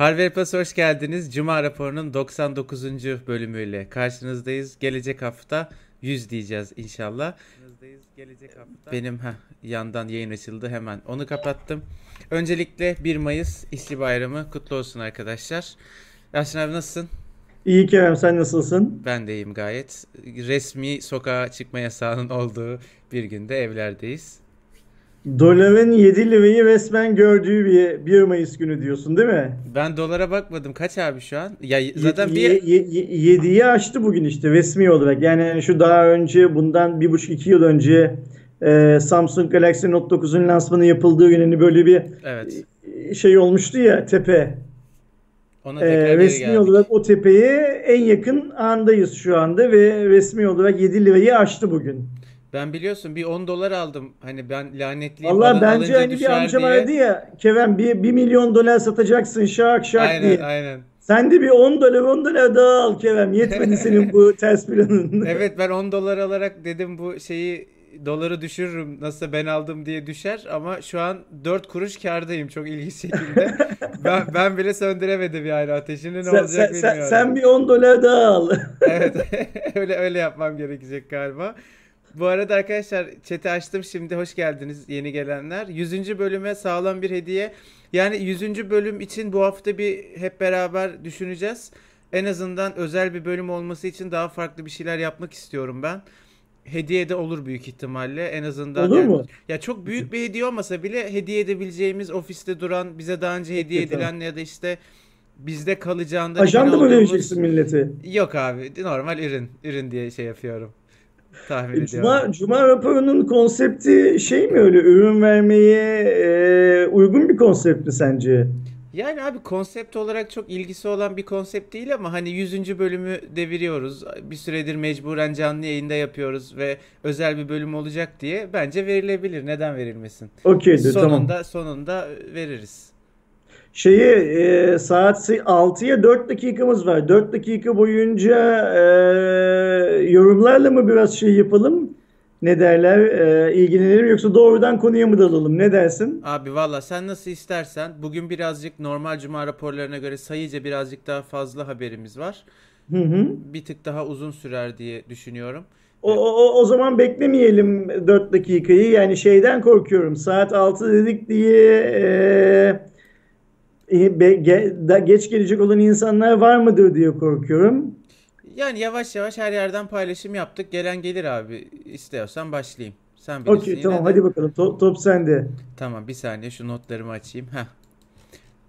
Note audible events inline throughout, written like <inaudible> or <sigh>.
Harvey Plus hoş geldiniz. Cuma raporunun 99. bölümüyle karşınızdayız. Gelecek hafta 100 diyeceğiz inşallah. Gelecek hafta. Benim heh, yandan yayın açıldı hemen onu kapattım. Öncelikle 1 Mayıs İşçi Bayramı kutlu olsun arkadaşlar. Yasin abi nasılsın? İyi Kerem sen nasılsın? Ben de iyiyim gayet. Resmi sokağa çıkma yasağının olduğu bir günde evlerdeyiz. Doların 7 lirayı resmen gördüğü bir 1 Mayıs günü diyorsun değil mi? Ben dolara bakmadım. Kaç abi şu an? Ya zaten bir ye- ye- 7'yi aştı bugün işte resmi olarak. Yani şu daha önce bundan 1,5-2 yıl önce e, Samsung Galaxy Note 9'un lansmanı yapıldığı gün hani böyle bir evet. e, şey olmuştu ya tepe. Ona E, resmi geldik. olarak o tepeye en yakın andayız şu anda ve resmi olarak 7 lirayı aştı bugün. Ben biliyorsun bir 10 dolar aldım. Hani ben lanetliyim. Valla bence hani bir düşer amca diye. ya Kerem bir, 1 milyon dolar satacaksın şak şak Aynen diye. aynen. Sen de bir 10 dolar 10 dolar daha al Kerem. Yetmedi <laughs> senin bu ters planın. <laughs> Evet ben 10 dolar alarak dedim bu şeyi doları düşürürüm nasıl ben aldım diye düşer ama şu an 4 kuruş kardayım çok ilginç şekilde. <laughs> ben, ben bile söndüremedim yani ateşini ne sen, olacak sen, sen, bilmiyorum. sen bir 10 dolar daha al. Evet öyle öyle yapmam gerekecek galiba. Bu arada arkadaşlar chat'i açtım şimdi hoş geldiniz yeni gelenler. 100. bölüme sağlam bir hediye. Yani 100. bölüm için bu hafta bir hep beraber düşüneceğiz. En azından özel bir bölüm olması için daha farklı bir şeyler yapmak istiyorum ben. Hediye de olur büyük ihtimalle. En azından Olur yani- mu? ya çok büyük bir hediye olmasa bile hediye edebileceğimiz ofiste duran, bize daha önce hediye Peki, edilen ya da işte bizde kalacağından Ajanda mı olduğumuz- vereceksin millete? Yok abi normal ürün. Ürün diye şey yapıyorum. Tahmin E, ediyorum. Cuma, Cuma raporunun konsepti şey mi öyle ürün vermeye e, uygun bir konsept mi sence? Yani abi konsept olarak çok ilgisi olan bir konsept değil ama hani 100. bölümü deviriyoruz. Bir süredir mecburen canlı yayında yapıyoruz ve özel bir bölüm olacak diye bence verilebilir. Neden verilmesin? Okeydir tamam. Sonunda sonunda veririz. Şeyi e, saat 6'ya 4 dakikamız var. 4 dakika boyunca e, yorumlarla mı biraz şey yapalım? Ne derler? E, ilgilenelim yoksa doğrudan konuya mı dalalım? Ne dersin? Abi valla sen nasıl istersen bugün birazcık normal cuma raporlarına göre sayıca birazcık daha fazla haberimiz var. Hı hı. Bir tık daha uzun sürer diye düşünüyorum. O, o, o zaman beklemeyelim 4 dakikayı. Yani şeyden korkuyorum. Saat 6 dedik diye e, da- geç gelecek olan insanlar var mıdır diye korkuyorum. Yani yavaş yavaş her yerden paylaşım yaptık. Gelen gelir abi. İstiyorsan başlayayım. Sen bilirsin Okey tamam de. hadi bakalım. Top, top sende. Tamam bir saniye şu notlarımı açayım. Heh.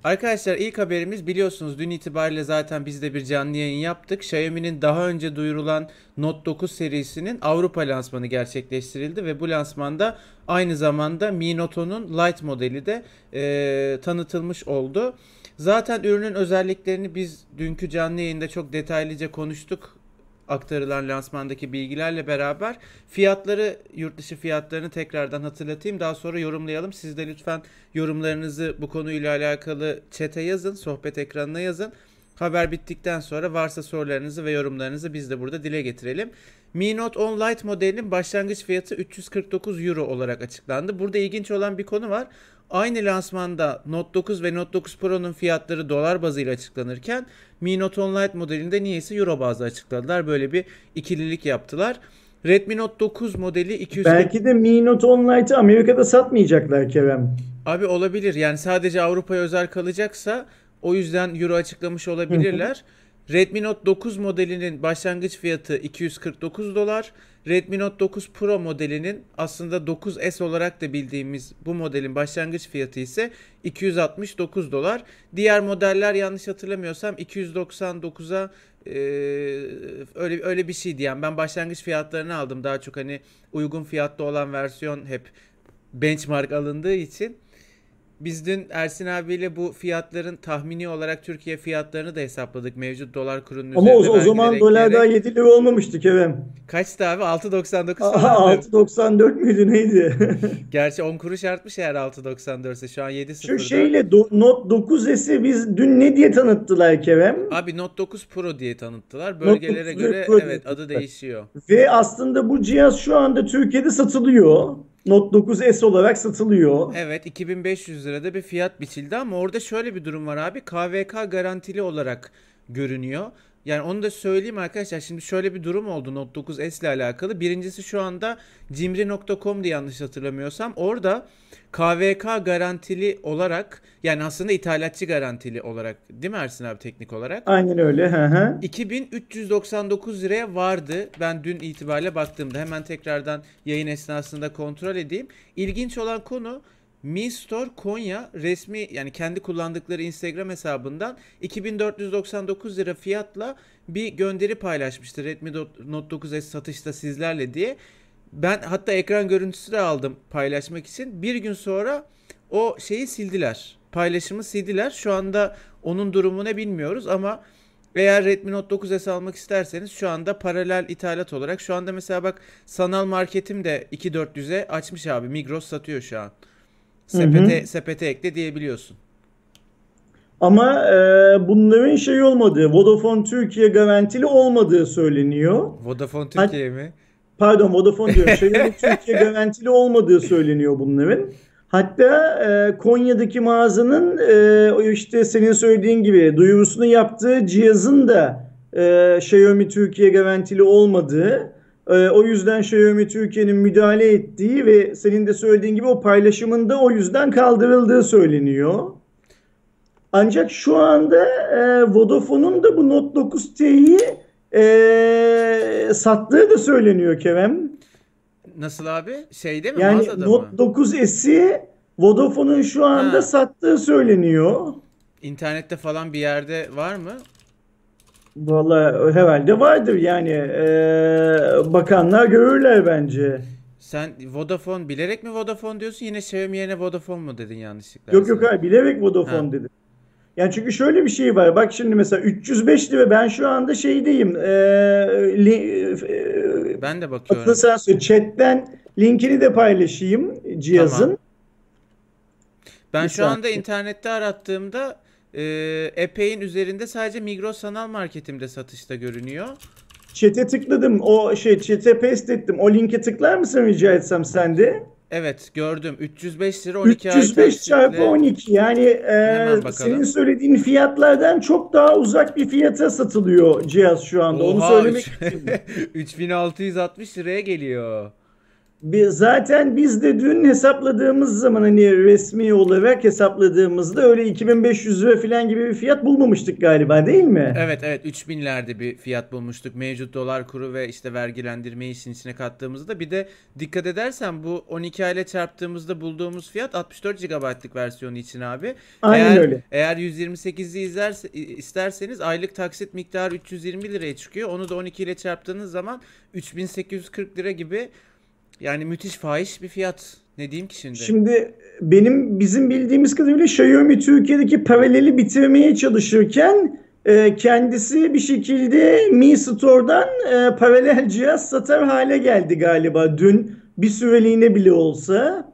Arkadaşlar ilk haberimiz biliyorsunuz dün itibariyle zaten biz de bir canlı yayın yaptık. Xiaomi'nin daha önce duyurulan Note 9 serisinin Avrupa lansmanı gerçekleştirildi ve bu lansmanda aynı zamanda Mi Note'un Lite modeli de e, tanıtılmış oldu. Zaten ürünün özelliklerini biz dünkü canlı yayında çok detaylıca konuştuk aktarılan lansmandaki bilgilerle beraber fiyatları yurt dışı fiyatlarını tekrardan hatırlatayım. Daha sonra yorumlayalım. Siz de lütfen yorumlarınızı bu konuyla alakalı chat'e yazın, sohbet ekranına yazın. Haber bittikten sonra varsa sorularınızı ve yorumlarınızı biz de burada dile getirelim. Mi Note 10 Lite modelinin başlangıç fiyatı 349 Euro olarak açıklandı. Burada ilginç olan bir konu var. Aynı lansmanda Note 9 ve Note 9 Pro'nun fiyatları dolar bazıyla açıklanırken Mi Note 10 Lite modelinde niyeyse euro bazlı açıkladılar. Böyle bir ikililik yaptılar. Redmi Note 9 modeli 240 Belki de Mi Note 10 Lite'ı Amerika'da satmayacaklar Kerem. Abi olabilir. Yani sadece Avrupa'ya özel kalacaksa o yüzden euro açıklamış olabilirler. Redmi Note 9 modelinin başlangıç fiyatı 249 dolar. Redmi Note 9 Pro modelinin aslında 9S olarak da bildiğimiz bu modelin başlangıç fiyatı ise 269 dolar. Diğer modeller yanlış hatırlamıyorsam 299'a e, öyle öyle bir şey diyen. Ben başlangıç fiyatlarını aldım. Daha çok hani uygun fiyatlı olan versiyon hep benchmark alındığı için biz dün Ersin abiyle bu fiyatların tahmini olarak Türkiye fiyatlarını da hesapladık. Mevcut dolar kurunun Ama o, üzerinde o zaman vergiler dolar daha ekleyerek. 7 lira olmamıştı Kerem. Kaçtı abi? 6.99 Aha, falandır. 6.94 müydü neydi? <laughs> <laughs> Gerçi 10 kuruş artmış eğer 6.94 ise şu an 7.04. Şu şeyle do- Note 9S'i biz dün ne diye tanıttılar Kerem? Abi Note 9 Pro diye tanıttılar. Bölgelere 9 göre Pro evet adı değişiyor. Ve aslında bu cihaz şu anda Türkiye'de satılıyor. Note 9S olarak satılıyor. Evet 2500 lirada bir fiyat biçildi ama orada şöyle bir durum var abi. KVK garantili olarak görünüyor. Yani onu da söyleyeyim arkadaşlar. Şimdi şöyle bir durum oldu Note 9S ile alakalı. Birincisi şu anda cimri.com'du yanlış hatırlamıyorsam. Orada KVK garantili olarak yani aslında ithalatçı garantili olarak değil mi Ersin abi teknik olarak? Aynen öyle. Hı hı. 2399 liraya vardı. Ben dün itibariyle baktığımda hemen tekrardan yayın esnasında kontrol edeyim. İlginç olan konu Mi Store Konya resmi yani kendi kullandıkları Instagram hesabından 2499 lira fiyatla bir gönderi paylaşmıştı. Redmi Note 9S satışta sizlerle diye. Ben hatta ekran görüntüsü de aldım paylaşmak için. Bir gün sonra o şeyi sildiler. Paylaşımı sildiler. Şu anda onun durumu ne bilmiyoruz ama eğer Redmi Note 9S almak isterseniz şu anda paralel ithalat olarak şu anda mesela bak sanal marketim de 2400'e açmış abi. Migros satıyor şu an. Sepete, sepete ekle diyebiliyorsun. Ama e, bunların şey olmadığı, Vodafone Türkiye garantili olmadığı söyleniyor. Vodafone Türkiye mi? Pardon Vodafone diyorum. Xiaomi <laughs> Türkiye garantili olmadığı söyleniyor bunların. Hatta e, Konya'daki mağazanın e, işte senin söylediğin gibi duyurusunu yaptığı cihazın da e, Xiaomi Türkiye garantili olmadığı e, o yüzden Xiaomi Türkiye'nin müdahale ettiği ve senin de söylediğin gibi o paylaşımında o yüzden kaldırıldığı söyleniyor. Ancak şu anda e, Vodafone'un da bu Note 9T'yi e, sattığı da söyleniyor Kerem. Nasıl abi? Şeyde mi Yani mağazada Note mı? 9S'i Vodafone'un şu anda Ha. sattığı söyleniyor. İnternette falan bir yerde var mı? Vallahi herhalde vardır yani e, bakanlar görürler bence. Sen Vodafone bilerek mi Vodafone diyorsun yine Xiaomi yerine Vodafone mu dedin yanlışlıkla? Yok yok hayır bilerek Vodafone Ha. dedim. Yani çünkü şöyle bir şey var. Bak şimdi mesela 305 lira ben şu anda şeydeyim. E, li, e, Ben de bakıyorum. sen söyle. Chat'ten linkini de paylaşayım cihazın. Tamam. Ben Bir şu anda saniye. internette arattığımda e, Epey'in üzerinde sadece Migros sanal marketimde satışta görünüyor. Chat'e tıkladım. O şey chat'e paste ettim. O linke tıklar mısın rica etsem sen de? Evet gördüm. 305 lira 12 ay 305 çarpı taksitle. 12 yani e, senin söylediğin fiyatlardan çok daha uzak bir fiyata satılıyor cihaz şu anda. Onu Oha, söylemek üç- için. <laughs> 3660 liraya geliyor. Bir- Zaten biz de dün hesapladığımız zaman hani resmi olarak hesapladığımızda öyle 2500 lira falan gibi bir fiyat bulmamıştık galiba değil mi? Evet evet 3000'lerde bir fiyat bulmuştuk. Mevcut dolar kuru ve işte vergilendirmeyi işin içine kattığımızda. Bir de dikkat edersen bu 12 ile çarptığımızda bulduğumuz fiyat 64 GB'lık versiyonu için abi. Aynen eğer, öyle. Eğer 128'i izlerse, isterseniz aylık taksit miktarı 320 liraya çıkıyor. Onu da 12 ile çarptığınız zaman 3840 lira gibi yani müthiş fahiş bir fiyat. Ne diyeyim ki şimdi? Şimdi benim bizim bildiğimiz kadarıyla Xiaomi Türkiye'deki paraleli bitirmeye çalışırken e, kendisi bir şekilde Mi Store'dan e, paralel cihaz satar hale geldi galiba dün bir süreliğine bile olsa.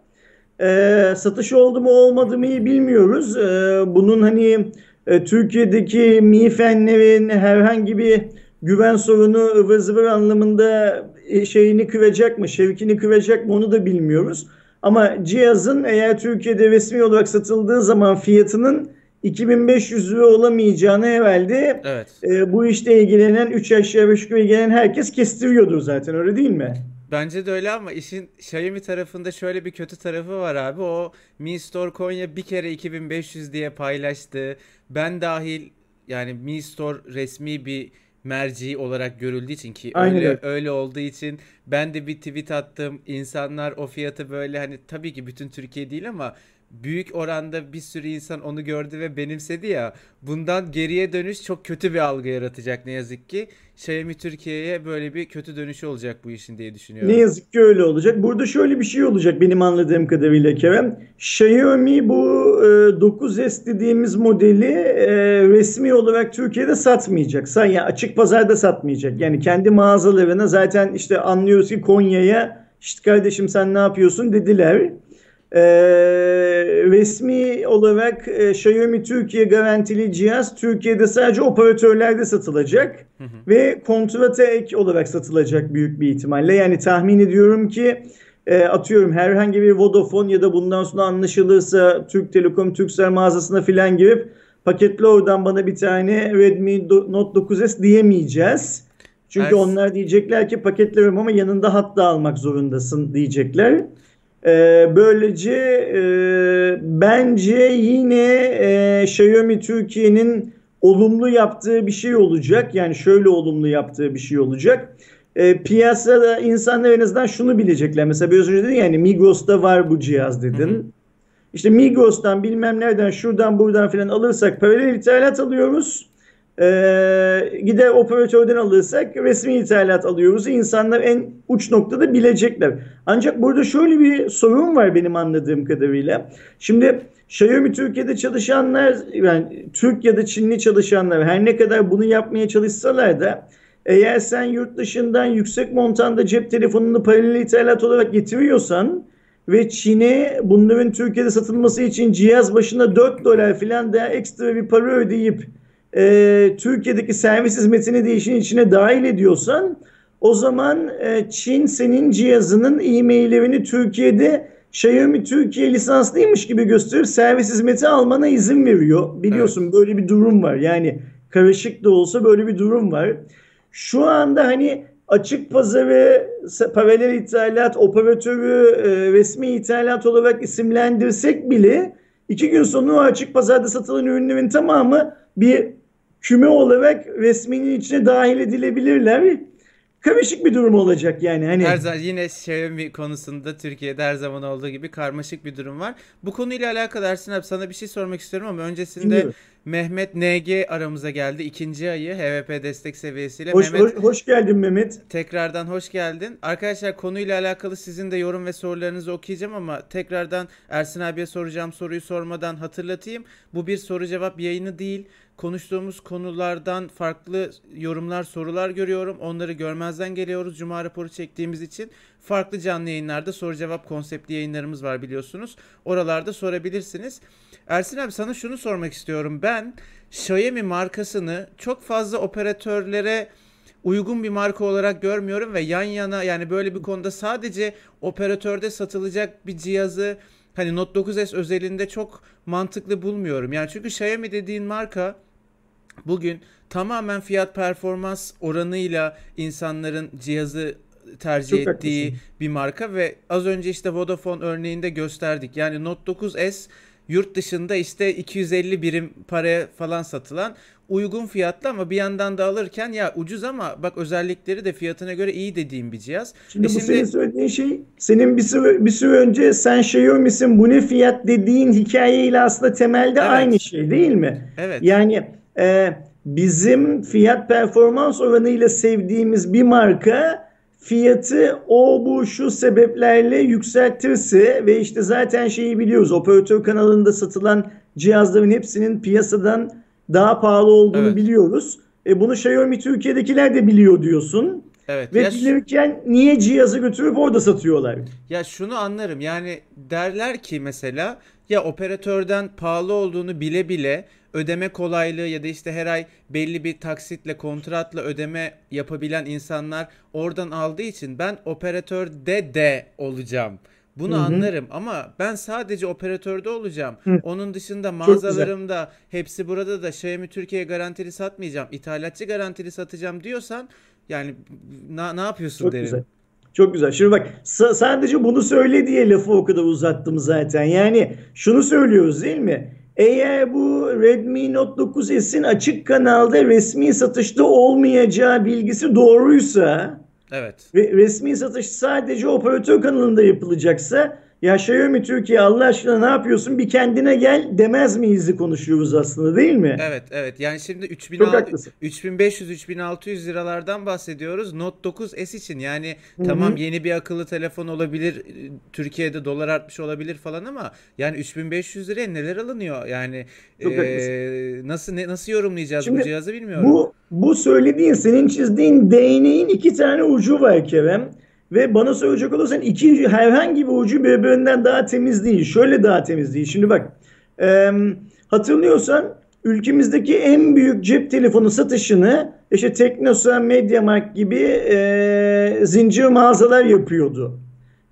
E, satış oldu mu olmadı mı iyi bilmiyoruz. E, bunun hani e, Türkiye'deki Mi fenlerin herhangi bir güven sorunu ıvır zıvır anlamında şeyini kıracak mı, şevkini kıracak mı onu da bilmiyoruz. Ama cihazın eğer Türkiye'de resmi olarak satıldığı zaman fiyatının 2500 lira olamayacağını herhalde Evet. e, bu işte ilgilenen 3 aşağı 5 yukarı ilgilenen herkes kestiriyordur zaten öyle değil mi? Bence de öyle ama işin Xiaomi tarafında şöyle bir kötü tarafı var abi. O Mi Store Konya bir kere 2500 diye paylaştı. Ben dahil yani Mi Store resmi bir merci olarak görüldüğü için ki Aynen öyle öyle. öyle olduğu için ben de bir tweet attım. İnsanlar o fiyatı böyle hani tabii ki bütün Türkiye değil ama büyük oranda bir sürü insan onu gördü ve benimsedi ya. Bundan geriye dönüş çok kötü bir algı yaratacak ne yazık ki. Xiaomi Türkiye'ye böyle bir kötü dönüşü olacak bu işin diye düşünüyorum. Ne yazık ki öyle olacak. Burada şöyle bir şey olacak benim anladığım kadarıyla Kerem. Xiaomi bu e, 9S dediğimiz modeli e, resmi olarak Türkiye'de satmayacak. Sa- Yani açık pazarda satmayacak. Yani kendi mağazalarına zaten işte anlıyoruz ki Konya'ya işte kardeşim sen ne yapıyorsun dediler. E, resmi olarak e, Xiaomi Türkiye garantili cihaz Türkiye'de sadece operatörlerde satılacak Hı hı. ve kontrata ek olarak satılacak büyük bir ihtimalle. Yani tahmin ediyorum ki e, atıyorum herhangi bir Vodafone ya da bundan sonra anlaşılırsa Türk Telekom, Turkcell mağazasına filan girip paketli oradan bana bir tane Redmi Note 9S diyemeyeceğiz. Çünkü evet. onlar diyecekler ki paketlerim ama yanında hatta almak zorundasın diyecekler. Ee, böylece e, bence yine e, Xiaomi Türkiye'nin olumlu yaptığı bir şey olacak. Yani şöyle olumlu yaptığı bir şey olacak. E, piyasada insanlar en azından şunu bilecekler. Mesela biraz önce dedin yani Migros'ta var bu cihaz dedin. Hı hı. İşte Migros'tan bilmem nereden şuradan buradan filan alırsak paralel ithalat alıyoruz. Ee, gider operatörden alırsak resmi ithalat alıyoruz. İnsanlar en uç noktada bilecekler. Ancak burada şöyle bir sorun var benim anladığım kadarıyla. Şimdi Xiaomi Türkiye'de çalışanlar, yani Türk ya da Çinli çalışanlar her ne kadar bunu yapmaya çalışsalar da eğer sen yurt dışından yüksek montanda cep telefonunu paralel ithalat olarak getiriyorsan ve Çin'e bunların Türkiye'de satılması için cihaz başına 4 dolar falan daha ekstra bir para ödeyip e, Türkiye'deki servis hizmetini de işin içine dahil ediyorsan o zaman e, Çin senin cihazının e-maillerini Türkiye'de Xiaomi Türkiye lisanslıymış gibi gösterip servis hizmeti almana izin veriyor. Biliyorsun evet. böyle bir durum var. Yani karışık da olsa böyle bir durum var. Şu anda hani açık pazarı paralel ithalat operatörü e, resmi ithalat olarak isimlendirsek bile iki gün sonra açık pazarda satılan ürünlerin tamamı bir küme olarak resminin içine dahil edilebilirler. Karışık bir durum olacak yani. Hani... Her zaman yine Xiaomi konusunda Türkiye'de her zaman olduğu gibi karmaşık bir durum var. Bu konuyla alakalı Ersin abi sana bir şey sormak istiyorum ama öncesinde Dinliyorum. Mehmet NG aramıza geldi. ikinci ayı HVP destek seviyesiyle. Hoş, Mehmet, hoş, hoş geldin Mehmet. Tekrardan hoş geldin. Arkadaşlar konuyla alakalı sizin de yorum ve sorularınızı okuyacağım ama tekrardan Ersin abiye soracağım soruyu sormadan hatırlatayım. Bu bir soru cevap yayını değil konuştuğumuz konulardan farklı yorumlar, sorular görüyorum. Onları görmezden geliyoruz Cuma raporu çektiğimiz için. Farklı canlı yayınlarda soru cevap konseptli yayınlarımız var biliyorsunuz. Oralarda sorabilirsiniz. Ersin abi sana şunu sormak istiyorum. Ben Xiaomi markasını çok fazla operatörlere uygun bir marka olarak görmüyorum ve yan yana yani böyle bir konuda sadece operatörde satılacak bir cihazı hani Note 9S özelinde çok mantıklı bulmuyorum. Yani çünkü Xiaomi dediğin marka bugün tamamen fiyat performans oranıyla insanların cihazı tercih Çok ettiği haklısın. bir marka ve az önce işte Vodafone örneğinde gösterdik. Yani Note 9S yurt dışında işte 250 birim paraya falan satılan uygun fiyatlı ama bir yandan da alırken ya ucuz ama bak özellikleri de fiyatına göre iyi dediğim bir cihaz. Şimdi e bu şimdi... senin söylediğin şey senin bir süre, bir süre önce sen Xiaomi'sin bu ne fiyat dediğin hikayeyle aslında temelde evet. aynı şey değil mi? Evet. Yani e, bizim fiyat performans oranıyla sevdiğimiz bir marka fiyatı o bu şu sebeplerle yükseltirse ve işte zaten şeyi biliyoruz operatör kanalında satılan cihazların hepsinin piyasadan daha pahalı olduğunu evet. biliyoruz. E bunu Xiaomi Türkiye'dekiler de biliyor diyorsun. Evet. Ve bilirken niye cihazı götürüp orada satıyorlar? Ya şunu anlarım yani derler ki mesela ya operatörden pahalı olduğunu bile bile ödeme kolaylığı ya da işte her ay belli bir taksitle kontratla ödeme yapabilen insanlar oradan aldığı için ben operatörde de olacağım. Bunu Hı-hı. anlarım ama ben sadece operatörde olacağım. Hı. Onun dışında mağazalarımda hepsi burada da Xiaomi Türkiye garantili satmayacağım. İthalatçı garantili satacağım diyorsan yani na, ne yapıyorsun Çok derim. Güzel. Çok güzel. Şimdi bak sadece bunu söyle diye lafı o kadar uzattım zaten. Yani şunu söylüyoruz değil mi? Eğer bu Redmi Note 9S'in açık kanalda resmi satışta olmayacağı bilgisi doğruysa Evet. Ve resmi satış sadece operatör kanalında yapılacaksa ya Xiaomi Türkiye Allah aşkına ne yapıyorsun bir kendine gel demez miyiz konuşuyoruz aslında değil mi? Evet evet yani şimdi 3500-3600 liralardan bahsediyoruz Note 9S için yani Hı-hı. tamam yeni bir akıllı telefon olabilir Türkiye'de dolar artmış olabilir falan ama yani 3500 liraya neler alınıyor yani e, nasıl ne, nasıl yorumlayacağız şimdi, bu cihazı bilmiyorum. Bu, bu söylediğin senin çizdiğin değneğin iki tane ucu var Kerem. Ve bana söyleyecek olursan iki herhangi bir ucu birbirinden daha temiz değil. Şöyle daha temiz değil. Şimdi bak e, hatırlıyorsan ülkemizdeki en büyük cep telefonu satışını işte Teknosa, Mediamarkt gibi e, zincir mağazalar yapıyordu.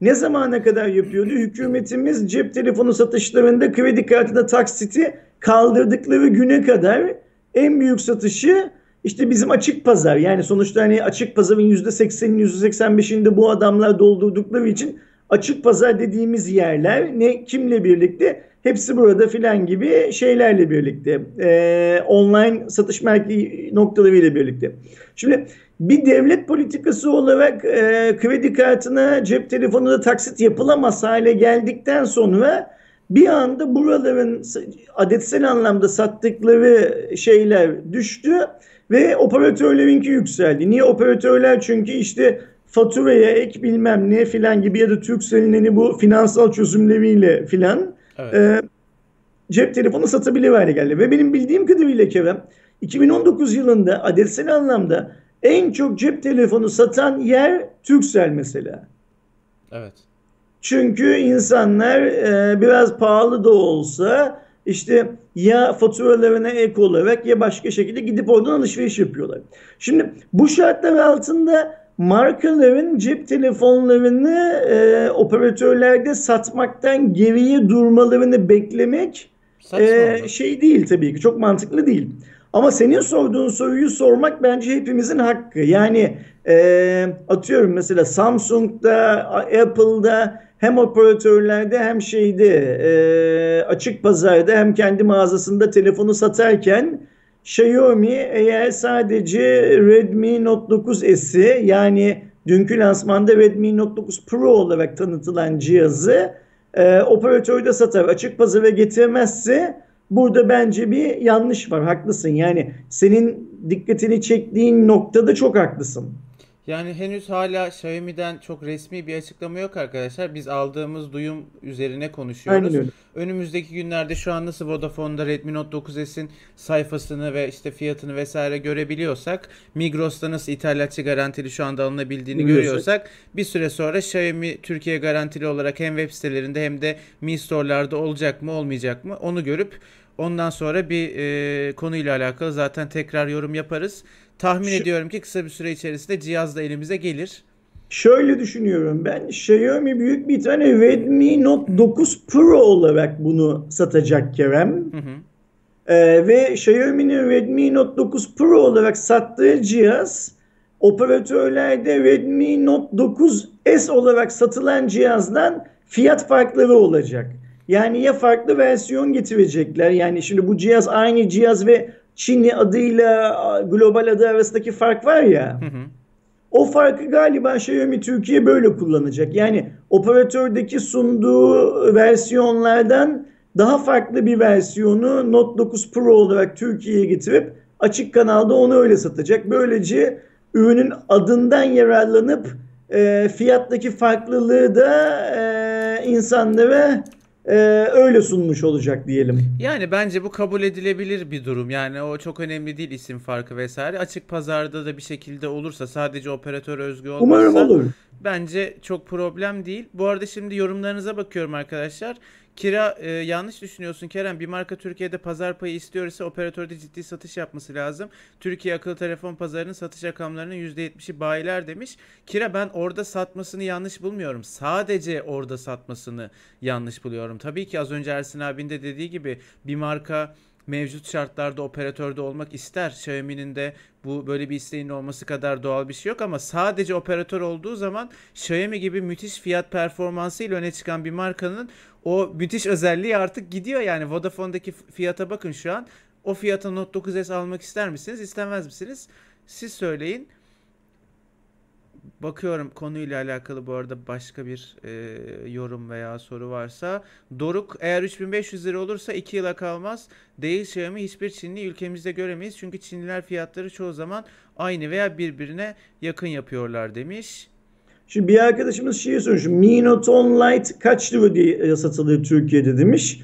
ne zamana kadar yapıyordu? Hükümetimiz cep telefonu satışlarında kredi kartına taksiti kaldırdıkları güne kadar en büyük satışı işte bizim açık pazar. Yani sonuçta hani açık pazarın %80'in %85'inde bu adamlar doldurdukları için açık pazar dediğimiz yerler ne kimle birlikte? Hepsi burada filan gibi şeylerle birlikte. E, online satış merkezi noktalarıyla birlikte. Şimdi bir devlet politikası olarak e, kredi kartına cep telefonuna taksit yapılamaz hale geldikten sonra bir anda buraların adetsel anlamda sattıkları şeyler düştü ve operatörlerinki yükseldi. Niye operatörler? Çünkü işte faturaya ek bilmem ne filan gibi ya da Turkcell'in hani bu finansal çözümleriyle filan evet. e, cep telefonu satabilir hale geldi. Ve benim bildiğim kadarıyla Kerem 2019 yılında adetsel anlamda en çok cep telefonu satan yer Turkcell mesela. Evet. Çünkü insanlar e, biraz pahalı da olsa işte ya faturalarına ek olarak ya başka şekilde gidip oradan alışveriş yapıyorlar. Şimdi bu şartlar altında markaların cep telefonlarını e, operatörlerde satmaktan geriye durmalarını beklemek e, şey değil tabii ki çok mantıklı değil. Ama senin sorduğun soruyu sormak bence hepimizin hakkı. Yani e, atıyorum mesela Samsung'da, Apple'da hem operatörlerde hem şeyde e, açık pazarda hem kendi mağazasında telefonu satarken Xiaomi eğer sadece Redmi Note 9S'i yani dünkü lansmanda Redmi Note 9 Pro olarak tanıtılan cihazı e, operatörde satar açık pazara getirmezse burada bence bir yanlış var haklısın yani senin dikkatini çektiğin noktada çok haklısın. Yani henüz hala Xiaomi'den çok resmi bir açıklama yok arkadaşlar. Biz aldığımız duyum üzerine konuşuyoruz. Aynen öyle. Önümüzdeki günlerde şu an nasıl Vodafone'da Redmi Note 9S'in sayfasını ve işte fiyatını vesaire görebiliyorsak, Migros'ta nasıl ithalatçı garantili şu anda alınabildiğini Biliyorsak. görüyorsak, bir süre sonra Xiaomi Türkiye garantili olarak hem web sitelerinde hem de Mi Store'larda olacak mı olmayacak mı onu görüp ondan sonra bir e, konuyla alakalı zaten tekrar yorum yaparız. Tahmin Şu, ediyorum ki kısa bir süre içerisinde cihaz da elimize gelir. Şöyle düşünüyorum ben. Xiaomi büyük bir tane Redmi Note 9 Pro olarak bunu satacak Kerem. Hı hı. Ee, ve Xiaomi'nin Redmi Note 9 Pro olarak sattığı cihaz operatörlerde Redmi Note 9 S olarak satılan cihazdan fiyat farkları olacak. Yani ya farklı versiyon getirecekler. Yani şimdi bu cihaz aynı cihaz ve Çinli adıyla global adı arasındaki fark var ya. Hı hı. O farkı galiba Xiaomi Türkiye böyle kullanacak. Yani operatördeki sunduğu versiyonlardan daha farklı bir versiyonu Note 9 Pro olarak Türkiye'ye getirip açık kanalda onu öyle satacak. Böylece ürünün adından yararlanıp e, fiyattaki farklılığı da e, insanlara e, öyle sunmuş olacak diyelim. Yani bence bu kabul edilebilir bir durum. Yani o çok önemli değil isim farkı vesaire. Açık pazarda da bir şekilde olursa sadece operatör özgü olmazsa Umarım olur. bence çok problem değil. Bu arada şimdi yorumlarınıza bakıyorum arkadaşlar. Kira e, yanlış düşünüyorsun Kerem. Bir marka Türkiye'de pazar payı istiyor ise operatörde ciddi satış yapması lazım. Türkiye akıllı telefon pazarının satış rakamlarının %70'i bayiler demiş. Kira ben orada satmasını yanlış bulmuyorum. Sadece orada satmasını yanlış buluyorum. Tabii ki az önce Ersin abin de dediği gibi bir marka mevcut şartlarda operatörde olmak ister. Xiaomi'nin de bu böyle bir isteğin olması kadar doğal bir şey yok ama sadece operatör olduğu zaman Xiaomi gibi müthiş fiyat performansı ile öne çıkan bir markanın o müthiş özelliği artık gidiyor yani Vodafone'daki fiyata bakın şu an. O fiyata Note 9S almak ister misiniz, istemez misiniz? Siz söyleyin. Bakıyorum konuyla alakalı bu arada başka bir e, yorum veya soru varsa. Doruk eğer 3500 lira olursa 2 yıla kalmaz. Değil Xiaomi hiçbir Çinli ülkemizde göremeyiz. Çünkü Çinliler fiyatları çoğu zaman aynı veya birbirine yakın yapıyorlar demiş. Şimdi bir arkadaşımız şey sormuş. Mi Note 10 Lite kaç lira diye satılıyor Türkiye'de demiş.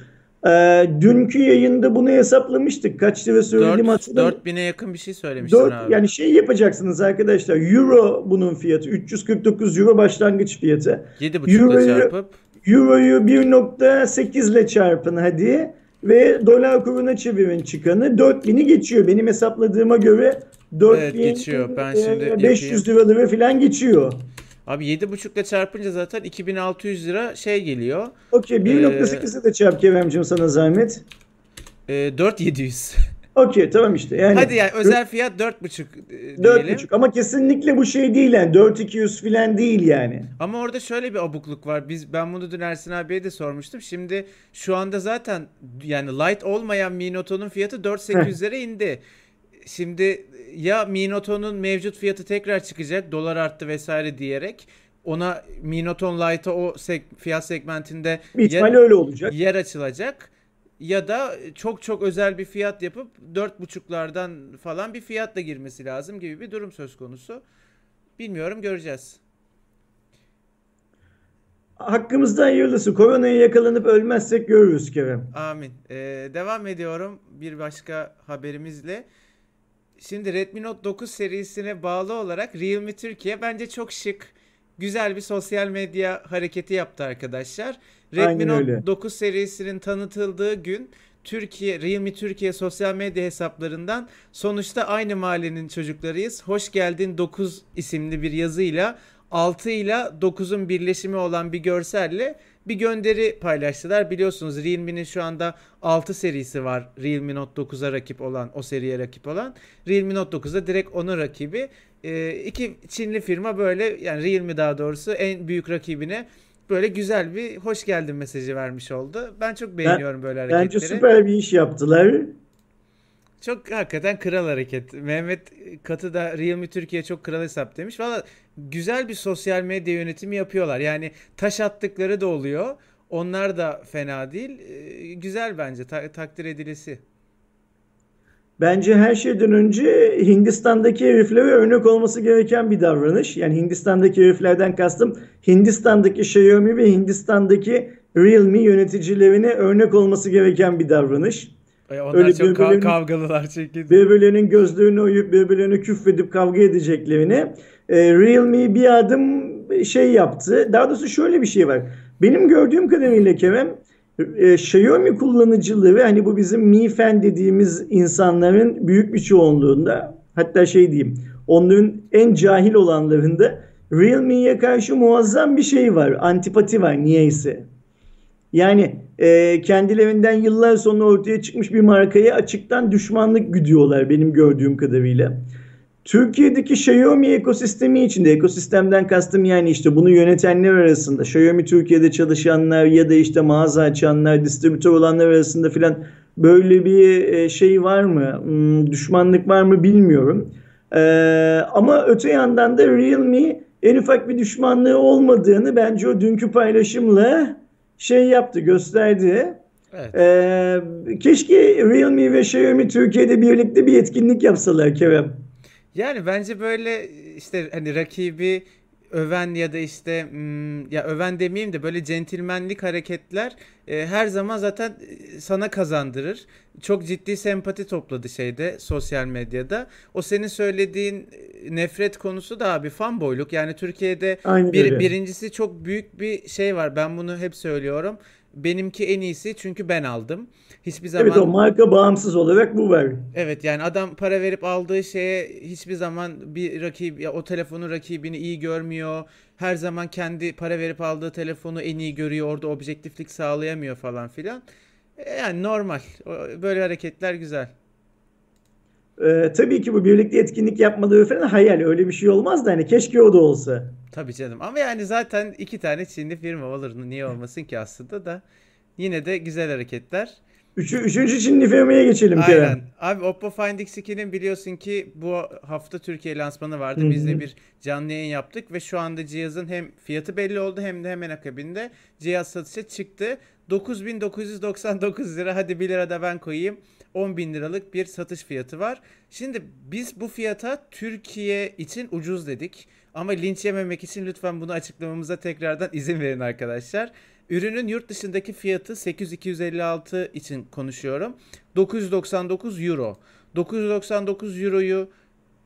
Ee, dünkü yayında bunu hesaplamıştık. Kaç lira söyledim hatırlamıyorum. 4000'e yakın bir şey söylemiştin 4, abi. Yani şey yapacaksınız arkadaşlar. Euro bunun fiyatı. 349 euro başlangıç fiyatı. 7.5 ile çarpıp. Euro'yu 1.8 ile çarpın hadi. Ve dolar kuruna çevirin çıkanı. 4000'i geçiyor. Benim hesapladığıma göre 4000 evet, geçiyor. Ben şimdi 500 lira lira falan geçiyor. Abi 7.5 ile çarpınca zaten 2600 lira şey geliyor. Okey 1.8'i de çarp Kerem'cim sana zahmet. E, 4700. <laughs> Okey tamam işte. Yani Hadi yani özel fiyat 4.5 e, 4.5 diyelim. ama kesinlikle bu şey değil yani 4200 filan değil yani. Ama orada şöyle bir abukluk var. Biz ben bunu dün Ersin abiye de sormuştum. Şimdi şu anda zaten yani light olmayan Mi Noto'nun fiyatı 4800'lere indi. Şimdi ya Mi Noto'nun mevcut fiyatı tekrar çıkacak dolar arttı vesaire diyerek ona Mi Noton Lite'a o seg- fiyat segmentinde yer, öyle olacak. yer açılacak ya da çok çok özel bir fiyat yapıp 4.5'lardan falan bir fiyatla girmesi lazım gibi bir durum söz konusu. Bilmiyorum göreceğiz. Hakkımızda hayırlısı. Koronaya yakalanıp ölmezsek görürüz Kerem. Amin. Ee, devam ediyorum bir başka haberimizle. Şimdi Redmi Note 9 serisine bağlı olarak Realme Türkiye bence çok şık, güzel bir sosyal medya hareketi yaptı arkadaşlar. Redmi Aynen Note öyle. 9 serisinin tanıtıldığı gün Türkiye, Realme Türkiye sosyal medya hesaplarından sonuçta aynı mahallenin çocuklarıyız. Hoş geldin 9 isimli bir yazıyla 6 ile 9'un birleşimi olan bir görselle bir gönderi paylaştılar. Biliyorsunuz Realme'nin şu anda 6 serisi var. Realme Note 9'a rakip olan, o seriye rakip olan. Realme Note 9'da direkt onun rakibi. Ee, iki Çinli firma böyle yani Realme daha doğrusu en büyük rakibine böyle güzel bir hoş geldin mesajı vermiş oldu. Ben çok beğeniyorum böyle hareketleri. Bence süper bir iş yaptılar. Çok hakikaten kral hareket. Mehmet Katı da Realme Türkiye çok kral hesap demiş. Valla güzel bir sosyal medya yönetimi yapıyorlar. Yani taş attıkları da oluyor. Onlar da fena değil. Ee, güzel bence. Ta- takdir edilisi. Bence her şeyden önce Hindistan'daki heriflere örnek olması gereken bir davranış. Yani Hindistan'daki heriflerden kastım Hindistan'daki Xiaomi ve Hindistan'daki Realme yöneticilerine örnek olması gereken bir davranış. Onlar Öyle çok ka- kavgalılar çünkü. birbirlerinin gözlerini oyup birbirlerine küfredip kavga edeceklerine e, Realme bir adım şey yaptı. Daha doğrusu şöyle bir şey var. Benim gördüğüm kadarıyla Kerem e, Xiaomi kullanıcıları hani bu bizim Mi Fan dediğimiz insanların büyük bir çoğunluğunda hatta şey diyeyim onların en cahil olanlarında Realme'ye karşı muazzam bir şey var. Antipati var niyeyse. Yani e, kendilerinden yıllar sonra ortaya çıkmış bir markaya açıktan düşmanlık güdüyorlar benim gördüğüm kadarıyla. Türkiye'deki Xiaomi ekosistemi içinde, ekosistemden kastım yani işte bunu yönetenler arasında, Xiaomi Türkiye'de çalışanlar ya da işte mağaza açanlar, distribütör olanlar arasında filan böyle bir e, şey var mı, Hmm, düşmanlık var mı bilmiyorum. Ee, ama öte yandan da Realme en ufak bir düşmanlığı olmadığını bence o dünkü paylaşımla şey yaptı, gösterdi. Evet. Ee, keşke Realme ve Xiaomi Türkiye'de birlikte bir etkinlik yapsalar Kerem. Yani bence böyle işte hani rakibi öven ya da işte hmm, ya öven demeyeyim de böyle centilmenlik hareketler e, her zaman zaten e, sana kazandırır. Çok ciddi sempati topladı şeyde sosyal medyada. O senin söylediğin e, nefret konusu da abi fanboyluk. Yani Türkiye'de bir, öyle. birincisi çok büyük bir şey var. Ben bunu hep söylüyorum. Benimki en iyisi çünkü ben aldım. Hiçbir zaman Evet o marka bağımsız olarak bu var. Evet yani adam para verip aldığı şeye hiçbir zaman bir rakip ya o telefonun rakibini iyi görmüyor. Her zaman kendi para verip aldığı telefonu en iyi görüyor. Orada objektiflik sağlayamıyor falan filan. E, Yani normal. Böyle hareketler güzel. Ee, tabii ki bu birlikte etkinlik yapmaları falan hayal. Öyle bir şey olmaz da hani keşke o da olsa. Tabii canım. Ama yani zaten iki tane Çinli firma olur. Niye olmasın ki aslında da. Yine de güzel hareketler. Üçü, üçüncü Çinli firmaya geçelim Kerem. Aynen. Abi Oppo Find X2'nin biliyorsun ki bu hafta Türkiye lansmanı vardı. Hı Biz de bir canlı yayın yaptık ve şu anda cihazın hem fiyatı belli oldu hem de hemen akabinde cihaz satışa çıktı. 9999 lira hadi 1 lira da ben koyayım. 10 bin liralık bir satış fiyatı var. Şimdi biz bu fiyata Türkiye için ucuz dedik. Ama linç yememek için lütfen bunu açıklamamıza tekrardan izin verin arkadaşlar. Ürünün yurt dışındaki fiyatı 8256 için konuşuyorum. 999 euro. 999 euroyu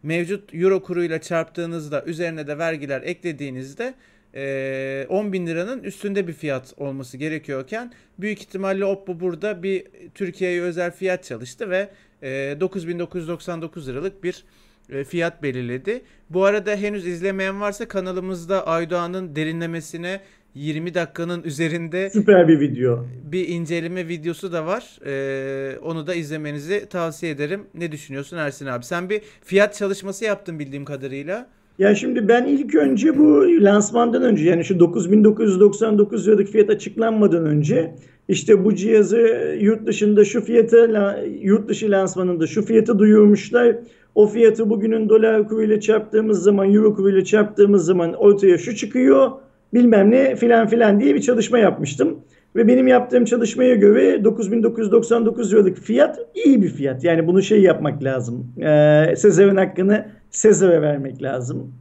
mevcut euro kuruyla çarptığınızda üzerine de vergiler eklediğinizde eee 10 bin liranın üstünde bir fiyat olması gerekiyorken büyük ihtimalle Oppo burada bir Türkiye'ye özel fiyat çalıştı ve eee 9999 liralık bir e, fiyat belirledi. Bu arada henüz izlemeyen varsa kanalımızda Aydoğan'ın derinlemesine 20 dakikanın üzerinde Süper bir video. bir inceleme videosu da var. Ee, onu da izlemenizi tavsiye ederim. Ne düşünüyorsun Ersin abi? Sen bir fiyat çalışması yaptın bildiğim kadarıyla. Ya şimdi ben ilk önce bu lansmandan önce yani şu 9999 liralık fiyat açıklanmadan önce işte bu cihazı yurt dışında şu fiyata yurt dışı lansmanında şu fiyatı duyurmuşlar. O fiyatı bugünün dolar kuruyla çarptığımız zaman euro kuruyla çarptığımız zaman ortaya şu çıkıyor bilmem ne filan filan diye bir çalışma yapmıştım. Ve benim yaptığım çalışmaya göre 9999 liralık fiyat iyi bir fiyat. Yani bunu şey yapmak lazım. Ee, Sezar'ın hakkını Sezar'a vermek lazım.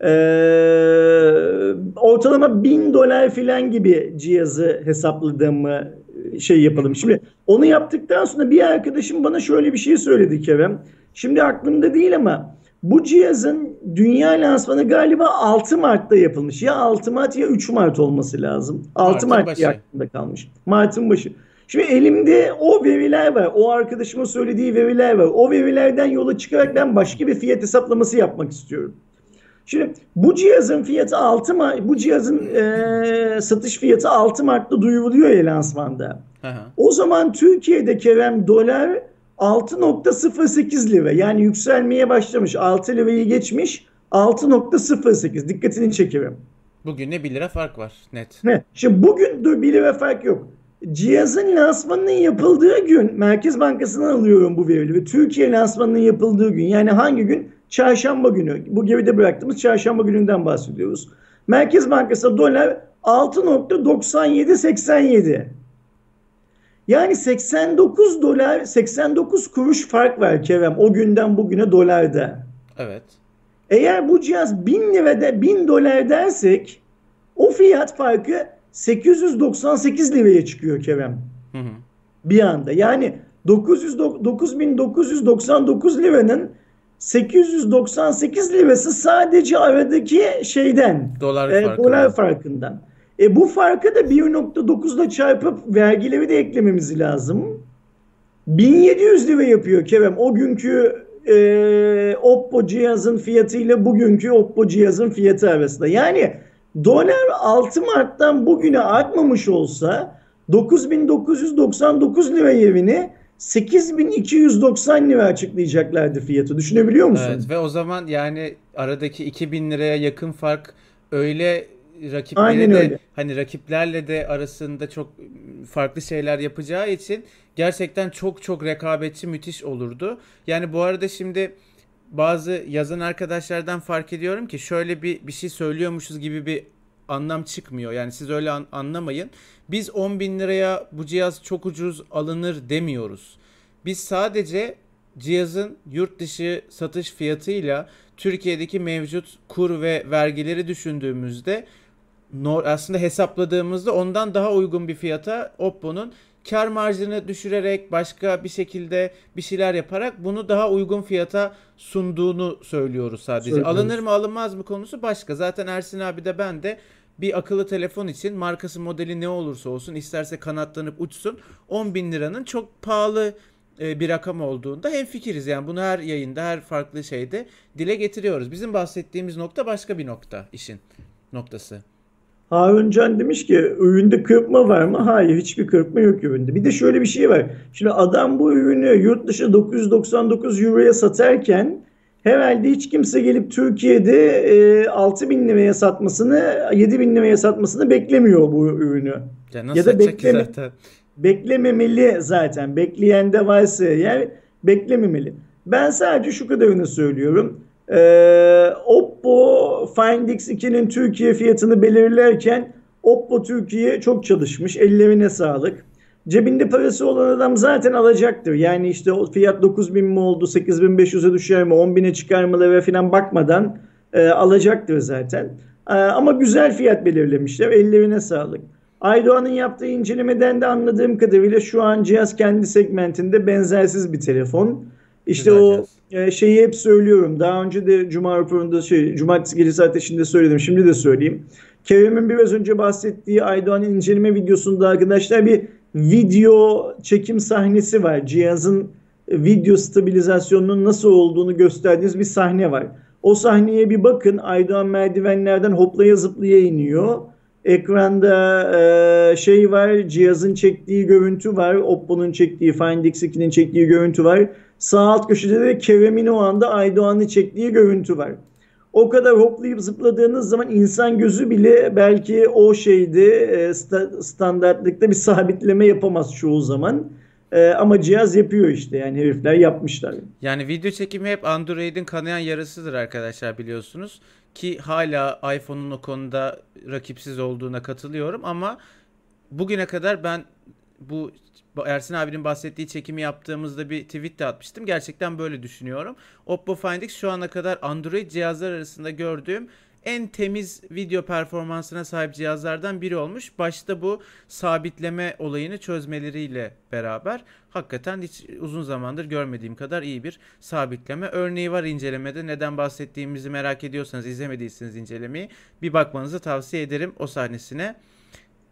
Ee, ortalama 1000 dolar filan gibi cihazı hesapladığımı şey yapalım. Şimdi onu yaptıktan sonra bir arkadaşım bana şöyle bir şey söyledi Kerem. Şimdi aklımda değil ama bu cihazın dünya lansmanı galiba 6 Mart'ta yapılmış. Ya 6 Mart ya 3 Mart olması lazım. 6 Mart'ın Mart diye aklımda kalmış. Mart'ın başı. Şimdi elimde o veriler var. O arkadaşımın söylediği veriler var. O verilerden yola çıkarak ben başka bir fiyat hesaplaması yapmak istiyorum. Şimdi bu cihazın fiyatı 6 Mart, bu cihazın eee, satış fiyatı 6 Mart'ta duyuruluyor ya lansmanda. Hı. O zaman Türkiye'de Kerem dolar 6.08 lira. Yani yükselmeye başlamış. 6 lirayı geçmiş. 6.08. Dikkatini çekerim. Bugün ne 1 lira fark var net. Ne? Şimdi bugün dur 1 lira fark yok. Cihazın lansmanının yapıldığı gün Merkez Bankası'ndan alıyorum bu verileri. Türkiye lansmanının yapıldığı gün yani hangi gün? Çarşamba günü. Bu geride bıraktığımız çarşamba gününden bahsediyoruz. Merkez Bankası dolar 6.9787. Yani 89 dolar 89 kuruş fark var Kerem o günden bugüne dolarda. Evet. Eğer bu cihaz 1000 lirada 1000 dolar dersek o fiyat farkı 898 liraya çıkıyor Kerem. Hı hı. Bir anda. Yani 900 9999 liranın 898 lirası sadece aradaki şeyden Dolar e, farkı. dolar farkından. E bu farkı da 1.9 ile çarpıp vergileri de eklememiz lazım. 1700 lira yapıyor Kerem. O günkü e, Oppo cihazın fiyatıyla bugünkü Oppo cihazın fiyatı arasında. Yani dolar 6 Mart'tan bugüne artmamış olsa 9999 lira yerine 8290 lira açıklayacaklardı fiyatı. Düşünebiliyor musun? Evet ve o zaman yani aradaki 2000 liraya yakın fark öyle Aynen rakipleri de öyle. hani rakiplerle de arasında çok farklı şeyler yapacağı için gerçekten çok çok rekabetçi müthiş olurdu. Yani bu arada şimdi bazı yazan arkadaşlardan fark ediyorum ki şöyle bir bir şey söylüyormuşuz gibi bir anlam çıkmıyor. Yani siz öyle an- anlamayın. Biz 10 bin liraya bu cihaz çok ucuz alınır demiyoruz. Biz sadece cihazın yurt dışı satış fiyatıyla Türkiye'deki mevcut kur ve vergileri düşündüğümüzde aslında hesapladığımızda ondan daha uygun bir fiyata Oppo'nun kar marjını düşürerek başka bir şekilde bir şeyler yaparak bunu daha uygun fiyata sunduğunu söylüyoruz sadece. Söylüyoruz. Alınır mı alınmaz mı konusu başka. Zaten Ersin abi de ben de bir akıllı telefon için markası modeli ne olursa olsun isterse kanatlanıp uçsun 10 bin liranın çok pahalı e, bir rakam olduğunda hemfikiriz. Yani bunu her yayında her farklı şeyde dile getiriyoruz. Bizim bahsettiğimiz nokta başka bir nokta işin noktası. Harun Can demiş ki üründe kırpma var mı? Hayır hiçbir kırpma yok üründe. Bir de şöyle bir şey var. Şimdi adam bu ürünü yurt dışı 999 euroya satarken herhalde hiç kimse gelip Türkiye'de e, 6000 liraya satmasını 7000 liraya satmasını beklemiyor bu ürünü. Ya nasıl Ya da bekleme- zaten? Beklememeli zaten. Bekleyen de varsa eğer beklememeli. Ben sadece şu kadarını söylüyorum. Ee, Oppo Find X2'nin Türkiye fiyatını belirlerken Oppo Türkiye çok çalışmış. Ellerine sağlık. Cebinde parası olan adam zaten alacaktır. Yani işte o fiyat 9000 mi oldu, 8500'e düşer mi, 10.000'e çıkar mı lira falan bakmadan e, alacaktır zaten. E, ama güzel fiyat belirlemişler. Ellerine sağlık. Aydoğan'ın yaptığı incelemeden de anladığım kadarıyla şu an cihaz kendi segmentinde benzersiz bir telefon. İşte Güzel o e, şeyi hep söylüyorum. Daha önce de Cuma raporunda şey, Cumartesi gecesi ateşinde söyledim. Şimdi de söyleyeyim. Kerem'in biraz önce bahsettiği Aydoğan'ın inceleme videosunda arkadaşlar bir video çekim sahnesi var. Cihazın video stabilizasyonunun nasıl olduğunu gösterdiğiniz bir sahne var. O sahneye bir bakın. Aydoğan merdivenlerden hoplaya zıplaya iniyor. Ekranda e, şey var, cihazın çektiği görüntü var. Oppo'nun çektiği, Find X2'nin çektiği görüntü var. Sağ alt köşede de Kerem'in o anda Aydoğan'ı çektiği görüntü var. O kadar hoplayıp zıpladığınız zaman insan gözü bile belki o şeydi e, standartlıkta bir sabitleme yapamaz çoğu zaman. E, ama cihaz yapıyor işte yani herifler yapmışlar. Yani video çekimi hep Android'in kanayan yarısıdır arkadaşlar biliyorsunuz. Ki hala iPhone'un o konuda rakipsiz olduğuna katılıyorum ama bugüne kadar ben bu Ersin abinin bahsettiği çekimi yaptığımızda bir tweet de atmıştım. Gerçekten böyle düşünüyorum. Oppo Find X şu ana kadar Android cihazlar arasında gördüğüm en temiz video performansına sahip cihazlardan biri olmuş. Başta bu sabitleme olayını çözmeleriyle beraber hakikaten hiç uzun zamandır görmediğim kadar iyi bir sabitleme örneği var incelemede. Neden bahsettiğimizi merak ediyorsanız izlemediyseniz incelemeyi bir bakmanızı tavsiye ederim o sahnesine.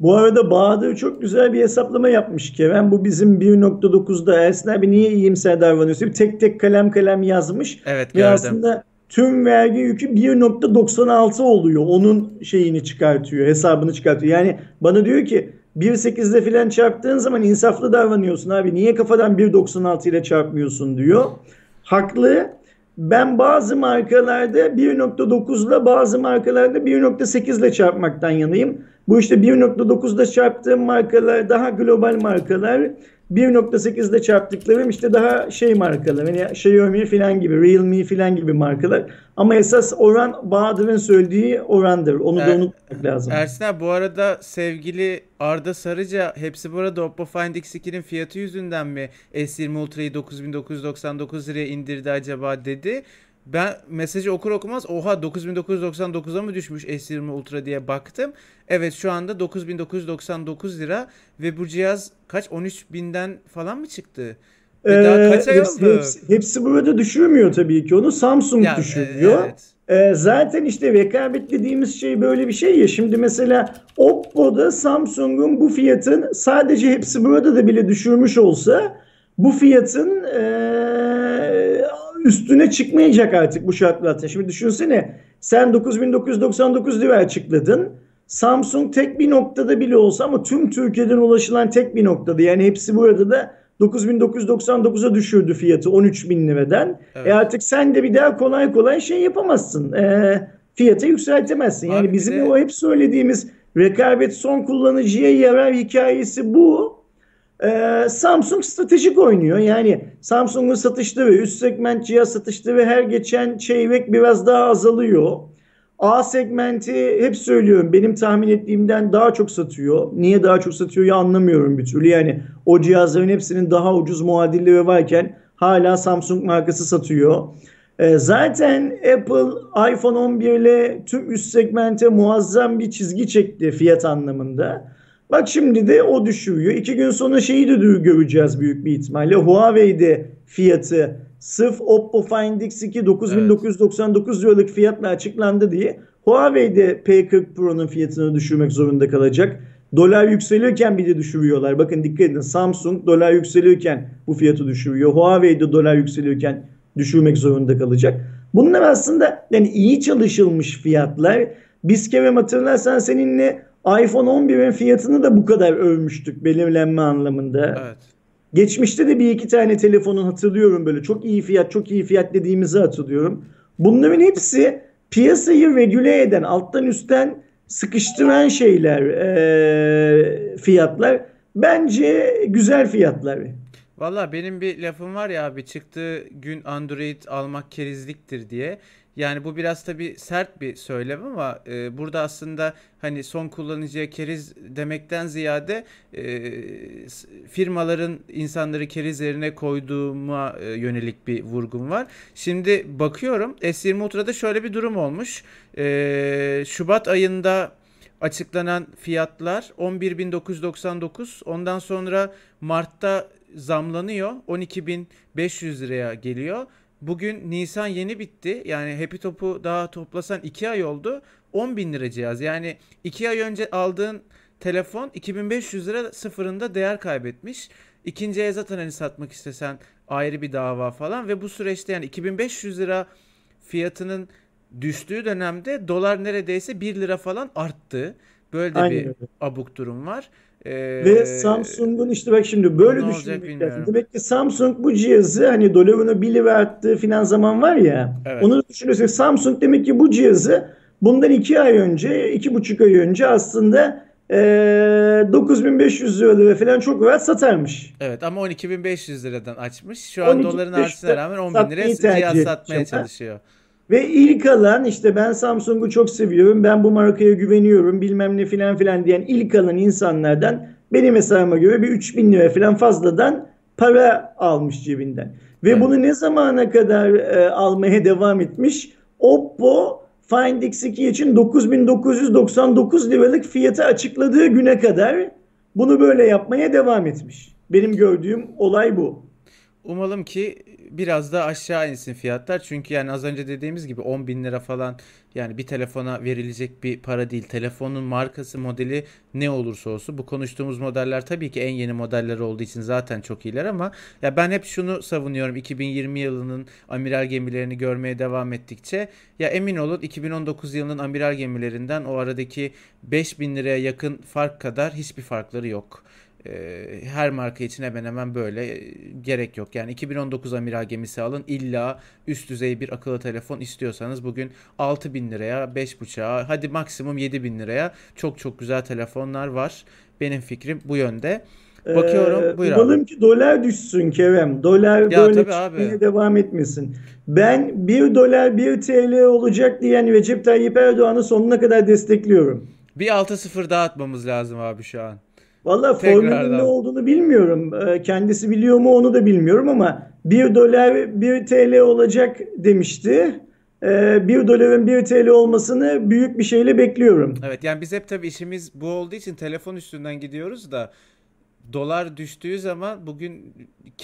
Bu arada Bahadır çok güzel bir hesaplama yapmış Kerem. Bu bizim 1.9'da Ersin abi niye iyimser davranıyorsun? Tek tek kalem kalem yazmış. Evet gördüm. Ve aslında tüm vergi yükü 1.96 oluyor. Onun şeyini çıkartıyor, hesabını çıkartıyor. Yani bana diyor ki 1.8'de filan çarptığın zaman insaflı davranıyorsun abi. Niye kafadan 1.96 ile çarpmıyorsun diyor. Haklı. Ben bazı markalarda 1.9 ile bazı markalarda 1.8 ile çarpmaktan yanayım. Bu işte 1.9'da çarptığım markalar daha global markalar. 1.8'de çarptıklarım işte daha şey markalar. Yani Xiaomi falan gibi, Realme falan gibi markalar. Ama esas oran Bahadır'ın söylediği orandır. Onu er, da unutmak lazım. Ersin abi bu arada sevgili Arda Sarıca hepsi burada Oppo Find X2'nin fiyatı yüzünden mi S20 Ultra'yı 9999 liraya indirdi acaba dedi. Ben mesajı okur okumaz oha 9999'a mı düşmüş S20 Ultra diye baktım. Evet şu anda 9999 lira ve bu cihaz kaç 13.000'den falan mı çıktı? Ee, daha kaç ay hepsi, oldu? Hepsi, hepsi burada düşürmüyor tabii ki onu Samsung ya, düşürüyor. Evet. Ee, zaten işte rekabet dediğimiz şey böyle bir şey ya. Şimdi mesela Oppo'da Samsung'un bu fiyatın sadece hepsi burada da bile düşürmüş olsa bu fiyatın ee, üstüne çıkmayacak artık bu şartlarda. Şimdi düşünsene sen 9999 lira açıkladın. Samsung tek bir noktada bile olsa ama tüm Türkiye'den ulaşılan tek bir noktada. Yani hepsi burada da 9999'a düşürdü fiyatı 13.000 liradan. Evet. E artık sen de bir daha kolay kolay şey yapamazsın. E, fiyatı yükseltemezsin. Yani Abi bizim de... o hep söylediğimiz rekabet son kullanıcıya yarar hikayesi bu. Ee, Samsung stratejik oynuyor. Yani Samsung'un satışları, üst segment cihaz satışları her geçen çeyrek biraz daha azalıyor. A segmenti hep söylüyorum benim tahmin ettiğimden daha çok satıyor. Niye daha çok satıyor ya anlamıyorum bir türlü. Yani o cihazların hepsinin daha ucuz muadilleri varken hala Samsung markası satıyor. Ee, zaten Apple iPhone 11 ile tüm üst segmente muazzam bir çizgi çekti fiyat anlamında. Bak şimdi de o düşürüyor. İki gün sonra şeyi de göreceğiz büyük bir ihtimalle. Huawei'de fiyatı sırf Oppo Find X2 9999 evet. liralık fiyatla açıklandı diye Huawei'de P40 Pro'nun fiyatını düşürmek zorunda kalacak. Dolar yükselirken bir de düşürüyorlar. Bakın dikkat edin Samsung dolar yükselirken bu fiyatı düşürüyor. Huawei'de dolar yükselirken düşürmek zorunda kalacak. Bunlar aslında yani iyi çalışılmış fiyatlar. Biz Kerem hatırlarsan seninle iPhone 11'in fiyatını da bu kadar övmüştük belirlenme anlamında. Evet. Geçmişte de bir iki tane telefonun hatırlıyorum böyle çok iyi fiyat çok iyi fiyat dediğimizi hatırlıyorum. Bunların hepsi piyasayı regüle eden alttan üstten sıkıştıran şeyler e, fiyatlar. Bence güzel fiyatlar. Valla benim bir lafım var ya abi çıktığı gün Android almak kerizliktir diye. Yani bu biraz tabi sert bir söylem ama e, burada aslında hani son kullanıcıya keriz demekten ziyade e, firmaların insanları keriz yerine koyduğuma e, yönelik bir vurgum var. Şimdi bakıyorum S20 Ultra'da şöyle bir durum olmuş. E, Şubat ayında açıklanan fiyatlar 11.999 ondan sonra Mart'ta zamlanıyor 12.500 liraya geliyor. Bugün Nisan yeni bitti. Yani Happy Top'u daha toplasan 2 ay oldu. 10 bin lira cihaz. Yani 2 ay önce aldığın telefon 2500 lira sıfırında değer kaybetmiş. İkinci el zaten hani satmak istesen ayrı bir dava falan ve bu süreçte yani 2500 lira fiyatının düştüğü dönemde dolar neredeyse 1 lira falan arttı. Böyle de Aynen bir abuk durum var. Ee, Ve Samsung'un işte bak şimdi böyle düşünmek lazım. Demek ki Samsung bu cihazı hani dolarına 1 lira arttığı filan zaman var ya Evet. onu düşünürsek Samsung demek ki bu cihazı bundan 2 ay önce, iki buçuk ay önce aslında eee 9500 lira falan çok rahat satarmış. Evet ama 12.500 liradan açmış. Şu an 12.500 doların artışına rağmen 10 bin liraya cihaz satmaya çalışıyor. Ve ilk alan işte ben Samsung'u çok seviyorum, ben bu markaya güveniyorum bilmem ne filan filan diyen ilk alan insanlardan benim hesabıma göre bir 3000 lira falan fazladan para almış cebinden. Ve Evet. bunu ne zamana kadar e, almaya devam etmiş? Oppo Find X2 için 9999 liralık fiyatı açıkladığı güne kadar bunu böyle yapmaya devam etmiş. Benim gördüğüm olay bu. Umalım ki biraz da aşağı insin fiyatlar. Çünkü yani az önce dediğimiz gibi 10 bin lira falan yani bir telefona verilecek bir para değil. Telefonun markası, modeli ne olursa olsun. Bu konuştuğumuz modeller tabii ki en yeni modeller olduğu için zaten çok iyiler ama ya ben hep şunu savunuyorum. 2020 yılının amiral gemilerini görmeye devam ettikçe ya emin olun 2019 yılının amiral gemilerinden o aradaki 5000 liraya yakın fark kadar hiçbir farkları yok. Ee, her marka için hemen hemen böyle e, gerek yok. Yani 2019 amiral gemisi alın illa üst düzey bir akıllı telefon istiyorsanız bugün 6000 liraya 5.5'a hadi maksimum 7000 liraya çok çok güzel telefonlar var. Benim fikrim bu yönde. Bakıyorum, Ee, buyur umalım abi. ki dolar düşsün Kerem. Dolar Ya böyle çıkmaya devam etmesin. Ben 1 dolar 1 TL olacak diyen Recep Tayyip Erdoğan'ı sonuna kadar destekliyorum. Bir 6-0 daha atmamız lazım abi şu an. Valla formülün ne olduğunu bilmiyorum. Ee, Kendisi biliyor mu onu da bilmiyorum ama 1 dolar 1 TL olacak demişti. Ee, 1 doların 1 TL olmasını büyük bir şeyle bekliyorum. Evet yani biz hep tabii işimiz bu olduğu için telefon üstünden gidiyoruz da dolar düştüğü zaman bugün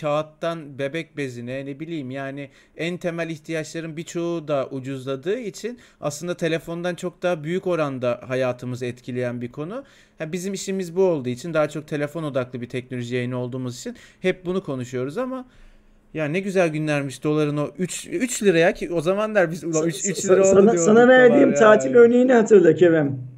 kağıttan bebek bezine ne bileyim yani en temel ihtiyaçların birçoğu da ucuzladığı için aslında telefondan çok daha büyük oranda hayatımızı etkileyen bir konu. Ha, bizim işimiz bu olduğu için daha çok telefon odaklı bir teknoloji yayını olduğumuz için hep bunu konuşuyoruz ama ya ne güzel günlermiş doların o 3 3 liraya ki o zamanlar biz ulan 3 3 lira oldu Sana, sana verdiğim tatil örneğini hatırla Kerem.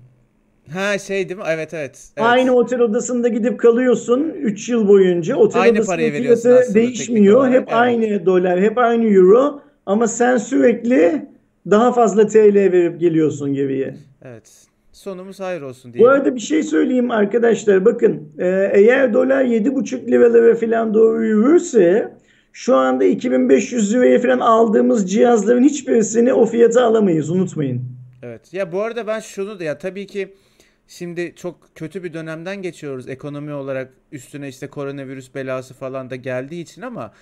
Ha şey değil mi? Evet evet. evet. Aynı otel odasında gidip kalıyorsun 3 yıl boyunca. Otel Aynı odasının parayı veriyorsun fiyatı değişmiyor. Hep evet. aynı dolar, hep aynı euro. Ama sen sürekli daha fazla TL verip geliyorsun geriye. Evet. Sonumuz hayır olsun Bu diyelim. arada bir şey söyleyeyim arkadaşlar. Bakın e, eğer dolar 7,5 liralara falan doğru yürürse şu anda 2500 liraya falan aldığımız cihazların hiçbirisini o fiyata alamayız. Unutmayın. Evet. Ya bu arada ben şunu da ya tabii ki şimdi çok kötü bir dönemden geçiyoruz ekonomi olarak üstüne işte koronavirüs belası falan da geldiği için ama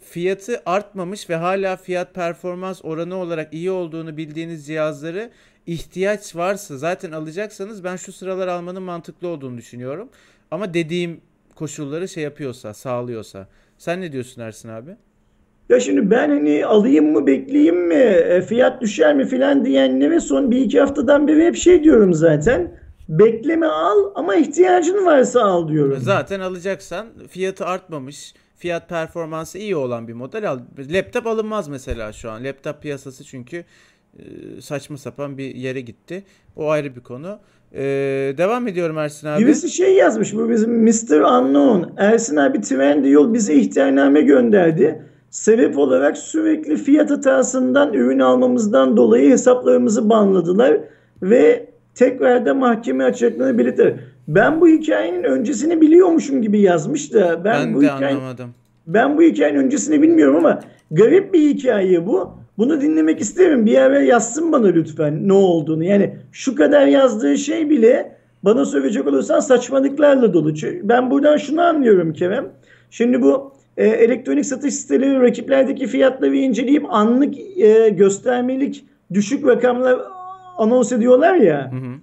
fiyatı artmamış ve hala fiyat performans oranı olarak iyi olduğunu bildiğiniz cihazları ihtiyaç varsa zaten alacaksanız ben şu sıralar almanın mantıklı olduğunu düşünüyorum. Ama dediğim koşulları şey yapıyorsa, sağlıyorsa. Sen ne diyorsun Ersin abi? Ya şimdi ben hani alayım mı bekleyeyim mi e, fiyat düşer mi filan diyenlere son bir iki haftadan beri hep şey diyorum zaten. Bekleme al ama ihtiyacın varsa al diyorum. Zaten alacaksan fiyatı artmamış, fiyat performansı iyi olan bir model al. Laptop alınmaz mesela şu an. Laptop piyasası çünkü e, saçma sapan bir yere gitti. O ayrı bir konu. E, devam ediyorum Ersin abi. Birisi şey yazmış bu bizim Mr. Unknown. Ersin abi Trendyol bize ihtarname gönderdi. Sebep olarak sürekli fiyat hatasından ürün almamızdan dolayı hesaplarımızı banladılar ve tekrar da mahkeme açacaklarını belirttiler. Ben bu hikayenin öncesini biliyormuşum gibi yazmış da ben, Ben bu de hikayenin anlamadım. ben bu hikayenin öncesini bilmiyorum ama garip bir hikaye bu. Bunu dinlemek isterim. Bir ara yazsın bana lütfen ne olduğunu. Yani şu kadar yazdığı şey bile bana söyleyecek olursan saçmalıklarla dolu. Ben buradan şunu anlıyorum Kerem. Şimdi bu e, elektronik satış siteleri rakiplerdeki fiyatları inceleyip anlık e, göstermelik düşük rakamlar anons ediyorlar ya. Hı hı.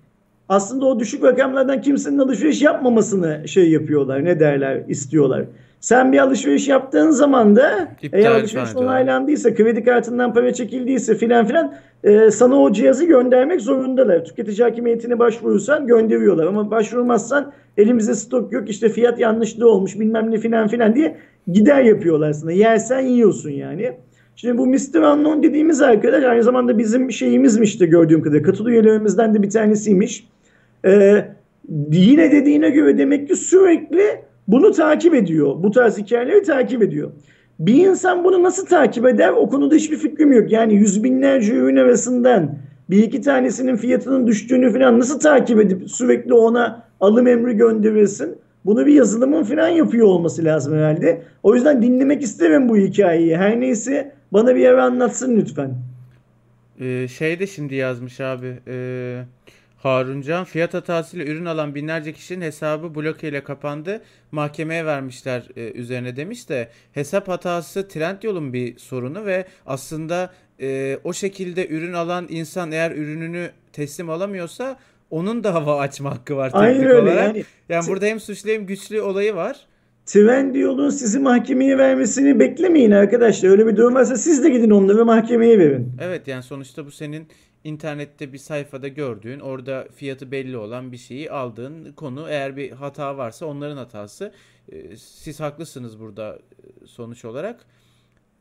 Aslında o düşük rakamlardan kimsenin alışveriş yapmamasını şey yapıyorlar. Ne derler? istiyorlar. Sen bir alışveriş yaptığın zaman da İptal eğer alışveriş onaylandıysa, kredi kartından para çekildiyse filan filan e, sana o cihazı göndermek zorundalar. Tüketici hakimiyetine başvurursan gönderiyorlar ama başvurmazsan elimizde stok yok işte fiyat yanlışlığı olmuş bilmem ne filan filan diye gider yapıyorlar sana. Yersen yiyorsun yani. Şimdi bu Mr. Unknown dediğimiz arkadaş aynı zamanda bizim şeyimizmiş de gördüğüm kadarıyla. Katıl üyelerimizden de bir tanesiymiş. Ee, yine dediğine göre demek ki sürekli bunu takip ediyor. Bu tarz hikayeleri takip ediyor. Bir insan bunu nasıl takip eder? O konuda hiçbir fikrim yok. Yani yüz binlerce ürün arasından bir iki tanesinin fiyatının düştüğünü falan nasıl takip edip sürekli ona alım emri gönderirsin? Bunu bir yazılımın falan yapıyor olması lazım herhalde. O yüzden dinlemek isterim bu hikayeyi. Her neyse bana bir ara anlatsın lütfen. Ee, şey de şimdi yazmış abi. Ee, Haruncan fiyat hatasıyla ürün alan binlerce kişinin hesabı bloke ile kapandı. Mahkemeye vermişler e, üzerine demiş de hesap hatası Trendyol'un bir sorunu ve aslında e, o şekilde ürün alan insan eğer ürününü teslim alamıyorsa onun da hava açma hakkı var Aynen teknik öyle olarak. yani. Yani burada hem suçlu hem güçlü olayı var. Trendyol'un sizi mahkemeye vermesini beklemeyin arkadaşlar. Öyle bir durum varsa siz de gidin onları mahkemeye verin. Evet yani sonuçta bu senin internette bir sayfada gördüğün, orada fiyatı belli olan bir şeyi aldığın konu. Eğer bir hata varsa onların hatası. Ee, Siz haklısınız burada e, sonuç olarak.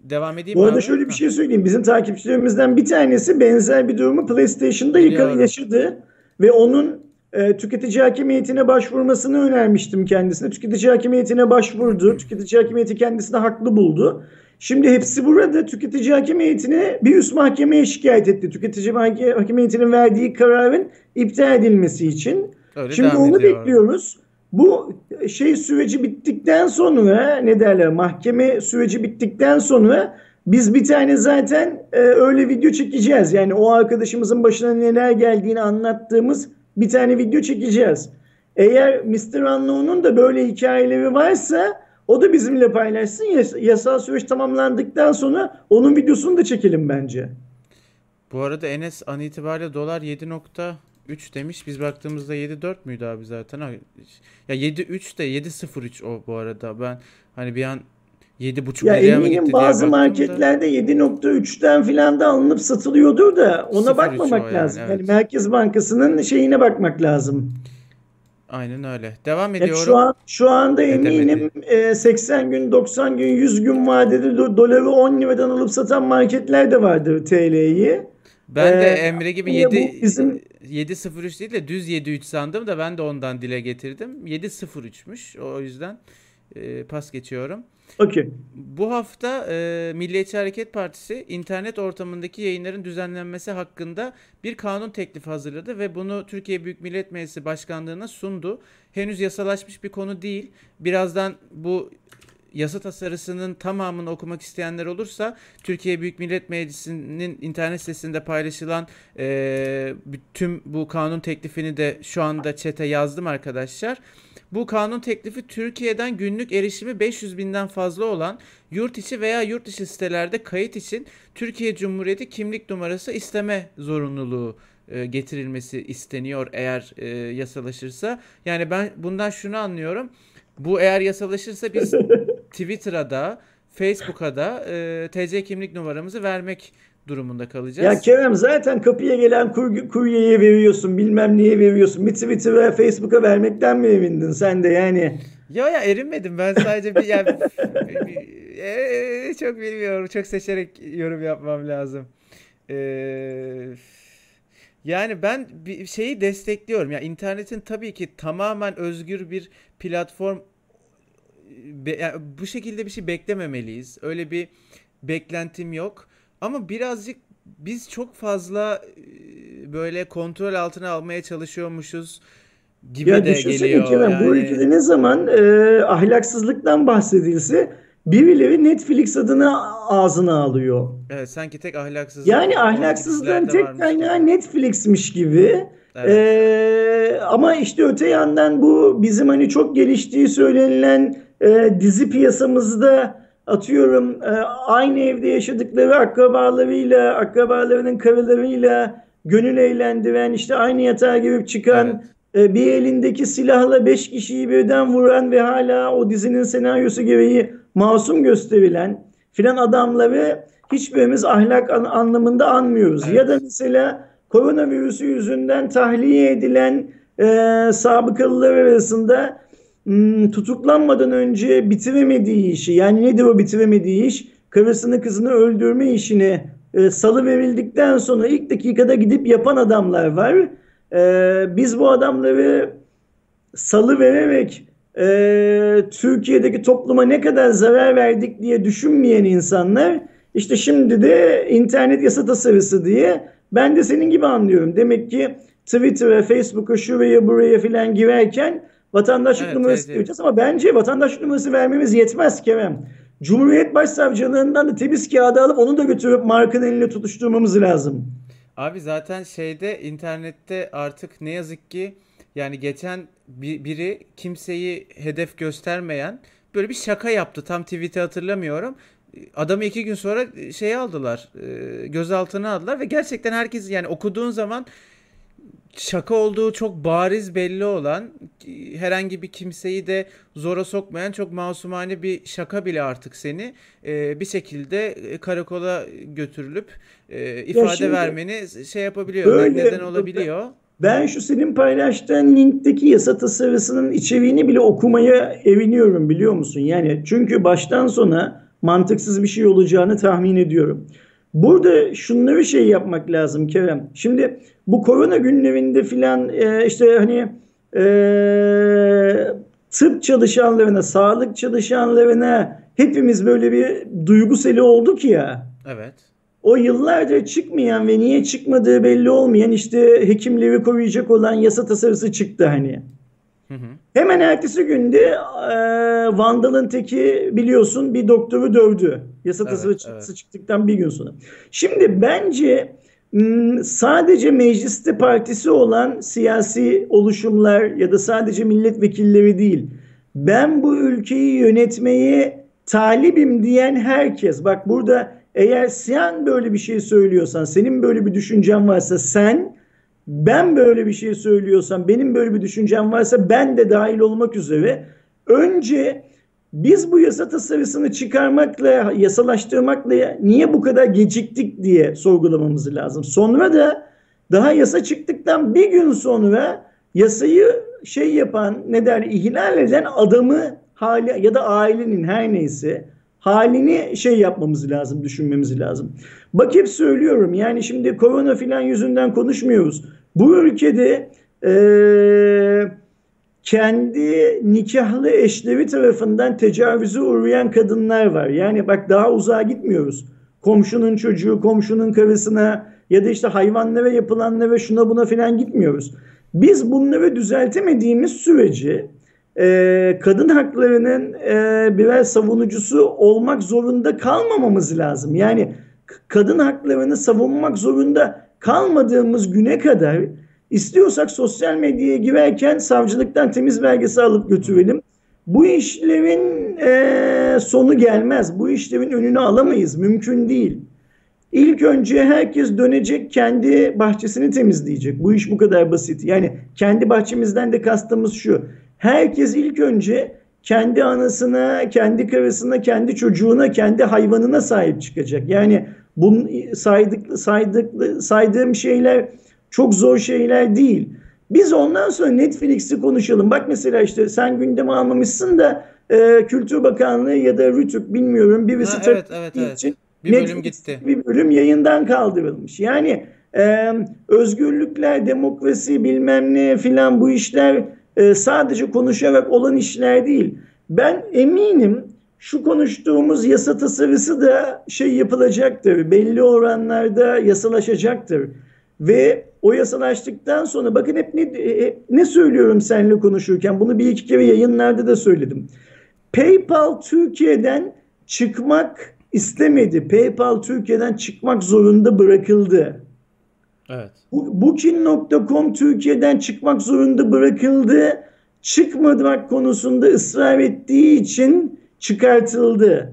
Devam edeyim Bu arada abi. şöyle bir şey söyleyeyim. Bizim takipçilerimizden bir tanesi benzer bir durumu PlayStation'da Biliyorum. yaşadı ve onun e, tüketici hakimiyetine başvurmasını önermiştim kendisine. Tüketici hakimiyetine başvurdu. Tüketici hakimiyeti kendisini haklı buldu. Şimdi hepsi burada tüketici hakimiyetine bir üst mahkemeye şikayet etti. Tüketici hak- hakimiyetinin verdiği kararın iptal edilmesi için. Öyle Şimdi onu ediyor. bekliyoruz. Bu şey süreci bittikten sonra ne derler mahkeme süreci bittikten sonra biz bir tane zaten e, öyle video çekeceğiz. Yani o arkadaşımızın başına neler geldiğini anlattığımız bir tane video çekeceğiz. Eğer Mr. Unknown'un da böyle hikayeleri varsa o da bizimle paylaşsın. Yas- yasal süreç tamamlandıktan sonra onun videosunu da çekelim bence. Bu arada Enes an itibariyle dolar 7.3 demiş. Biz baktığımızda 7.4 müydü abi zaten? Ya 7.3 de 7.03 o bu arada. Ben hani bir an 7.5 Ya liraya mı gitti bazı marketlerde 7.3'ten filan da alınıp satılıyordur da ona 0.3 bakmamak o yani, lazım. evet. Yani Merkez Bankası'nın şeyine bakmak lazım. Aynen öyle. Devam ediyorum. şu an şu anda eminim e, 80 gün, 90 gün, 100 gün vadede do- doları 10 liradan alıp satan marketler de vardır TL'yi. Ben de Ee, Emre gibi yine bu 7 bizim- 7.03 değil de düz 7.3 sandım da ben de ondan dile getirdim. 7.03'müş. O yüzden e, pas geçiyorum. Okey. Bu hafta e, Milliyetçi Hareket Partisi internet ortamındaki yayınların düzenlenmesi hakkında bir kanun teklifi hazırladı ve bunu Türkiye Büyük Millet Meclisi Başkanlığı'na sundu. Henüz yasalaşmış bir konu değil. Birazdan bu yasa tasarısının tamamını okumak isteyenler olursa Türkiye Büyük Millet Meclisi'nin internet sitesinde paylaşılan e, tüm bu kanun teklifini de şu anda çete yazdım arkadaşlar. Bu kanun teklifi Türkiye'den günlük erişimi 500 binden fazla olan yurt içi veya yurt dışı sitelerde kayıt için Türkiye Cumhuriyeti kimlik numarası isteme zorunluluğu getirilmesi isteniyor eğer e, yasalaşırsa. Yani ben bundan şunu anlıyorum. Bu eğer yasalaşırsa biz <laughs> Twitter'a da Facebook'a da e, TC kimlik numaramızı vermek durumunda kalacağız. Ya Kerem zaten kapıya gelen kur, kuryeye veriyorsun bilmem neye veriyorsun. Bir Twitter'a Facebook'a vermekten mi emindin sen de yani? Ya ya erinmedim ben sadece bir yani <laughs> Eee, çok bilmiyorum çok seçerek yorum yapmam lazım. Eee, yani ben bir şeyi destekliyorum ya internetin tabii ki tamamen özgür bir platform be- yani bu şekilde bir şey beklememeliyiz. Öyle bir beklentim yok. Ama birazcık biz çok fazla e, böyle kontrol altına almaya çalışıyormuşuz gibi Ya de geliyor. Kerem bu Yani- ülkede ne zaman e, ahlaksızlıktan bahsedilse birileri Netflix adını ağzına alıyor. Evet sanki tek ahlaksızlık Yani ahlaksızlığın tek kaynağı. Netflix'miş gibi. Evet. Ee, ama işte öte yandan bu bizim hani çok geliştiği söylenilen e, dizi piyasamızda atıyorum e, aynı evde yaşadıkları akrabalarıyla, akrabalarının karılarıyla gönül eğlendiren işte aynı yatağa girip çıkan Evet. e, bir elindeki silahla beş kişiyi birden vuran ve hala o dizinin senaryosu gereği masum gösterilen filan adamları hiçbirimiz ahlak an- anlamında anmıyoruz. Evet. Ya da mesela koronavirüsü yüzünden tahliye edilen e, sabıkalılar arasında tutuklanmadan önce bitiremediği işi yani nedir o bitiremediği iş? Karısını kızını öldürme işini e, salı verildikten sonra ilk dakikada gidip yapan adamlar var. E, biz bu adamları salı vererek e, Türkiye'deki topluma ne kadar zarar verdik diye düşünmeyen insanlar işte şimdi de internet yasa tasarısı diye ben de senin gibi anlıyorum. Demek ki Twitter'a, Facebook'a, şuraya buraya filan girerken vatandaşlık Evet, numarası evet, evet. vereceğiz ama bence vatandaşlık numarası vermemiz yetmez Kerem. Cumhuriyet Başsavcılığından da temiz kağıdı alıp onu da götürüp markanın eline tutuşturmamız lazım. Abi zaten şeyde internette artık ne yazık ki yani geçen bir, biri kimseyi hedef göstermeyen böyle bir şaka yaptı. Tam tweet'i hatırlamıyorum. Adamı iki gün sonra şey aldılar, e, gözaltına aldılar ve gerçekten herkes yani okuduğun zaman şaka olduğu çok bariz belli olan herhangi bir kimseyi de zora sokmayan çok masumane bir şaka bile artık seni e, bir şekilde e, karakola götürülüp e, ifade şimdi vermeni şey yapabiliyor, Böyle neden olabiliyor. Ben şu senin paylaştığın linkteki yasa tasarısının içeriğini bile okumaya eviniyorum biliyor musun? Yani çünkü baştan sona mantıksız bir şey olacağını tahmin ediyorum. Burada şunları şey yapmak lazım Kerem. Şimdi bu korona günlerinde filan e, işte hani e, tıp çalışanlarına, sağlık çalışanlarına hepimiz böyle bir duygu seli olduk ya. Evet. O yıllardır çıkmayan ve niye çıkmadığı belli olmayan işte hekimleri koruyacak olan yasa tasarısı çıktı hani. Hı hı. Hemen ertesi günde e, Vandal'ın teki biliyorsun bir doktoru dövdü. Yasa Evet, tasarısı evet. çıktıktan bir gün sonra. Şimdi bence sadece mecliste partisi olan siyasi oluşumlar ya da sadece milletvekilleri değil. Ben bu ülkeyi yönetmeye talibim diyen herkes. Bak burada eğer sen böyle bir şey söylüyorsan, senin böyle bir düşüncen varsa sen ben böyle bir şey söylüyorsam, benim böyle bir düşüncem varsa ben de dahil olmak üzere önce biz bu yasa tasarısını çıkarmakla, yasalaştırmakla niye bu kadar geciktik diye sorgulamamız lazım. Sonra da daha yasa çıktıktan bir gün sonra yasayı şey yapan, ne der, ihlal eden adamı hali ya da ailenin her neyse halini şey yapmamız lazım, düşünmemiz lazım. Bak hep söylüyorum yani şimdi korona filan yüzünden konuşmuyoruz. Bu ülkede eee, kendi nikahlı eşleri tarafından tecavüze uğrayan kadınlar var. Yani bak daha uzağa gitmiyoruz. Komşunun çocuğu, komşunun karısına ya da işte hayvanlara yapılanlara şuna buna filan gitmiyoruz. Biz bunları düzeltemediğimiz sürece e, kadın haklarının e, birer savunucusu olmak zorunda kalmamamız lazım. Yani kadın haklarını savunmak zorunda kalmadığımız güne kadar istiyorsak sosyal medyaya girerken savcılıktan temiz belgesi alıp götürelim. Bu işlerin e, sonu gelmez. Bu işlerin önünü alamayız. Mümkün değil. İlk önce herkes dönecek kendi bahçesini temizleyecek. Bu iş bu kadar basit. Yani kendi bahçemizden de kastımız şu. Herkes ilk önce kendi anasına, kendi karısına, kendi çocuğuna, kendi hayvanına sahip çıkacak. Yani bunun saydık, saydık, saydığım şeyler çok zor şeyler değil. Biz ondan sonra Netflix'i konuşalım. Bak mesela işte sen gündeme almamışsın da e, Kültür Bakanlığı ya da Rütük bilmiyorum birisi Ha, evet, evet, evet. için Bir bölüm Netflix'te gitti. Bir bölüm yayından kaldırılmış. Yani e, özgürlükler, demokrasi bilmem ne filan bu işler e, sadece konuşarak olan işler değil. Ben eminim şu konuştuğumuz yasa tasarısı da şey yapılacaktır. Belli oranlarda yasalaşacaktır. Ve o yasalaştıktan sonra bakın hep ne, e, ne söylüyorum seninle konuşurken bunu bir iki kere yayınlarda da söyledim. PayPal Türkiye'den çıkmak istemedi. PayPal Türkiye'den çıkmak zorunda bırakıldı. Evet. Booking.com Türkiye'den çıkmak zorunda bırakıldı. Çıkmamak konusunda ısrar ettiği için çıkartıldı.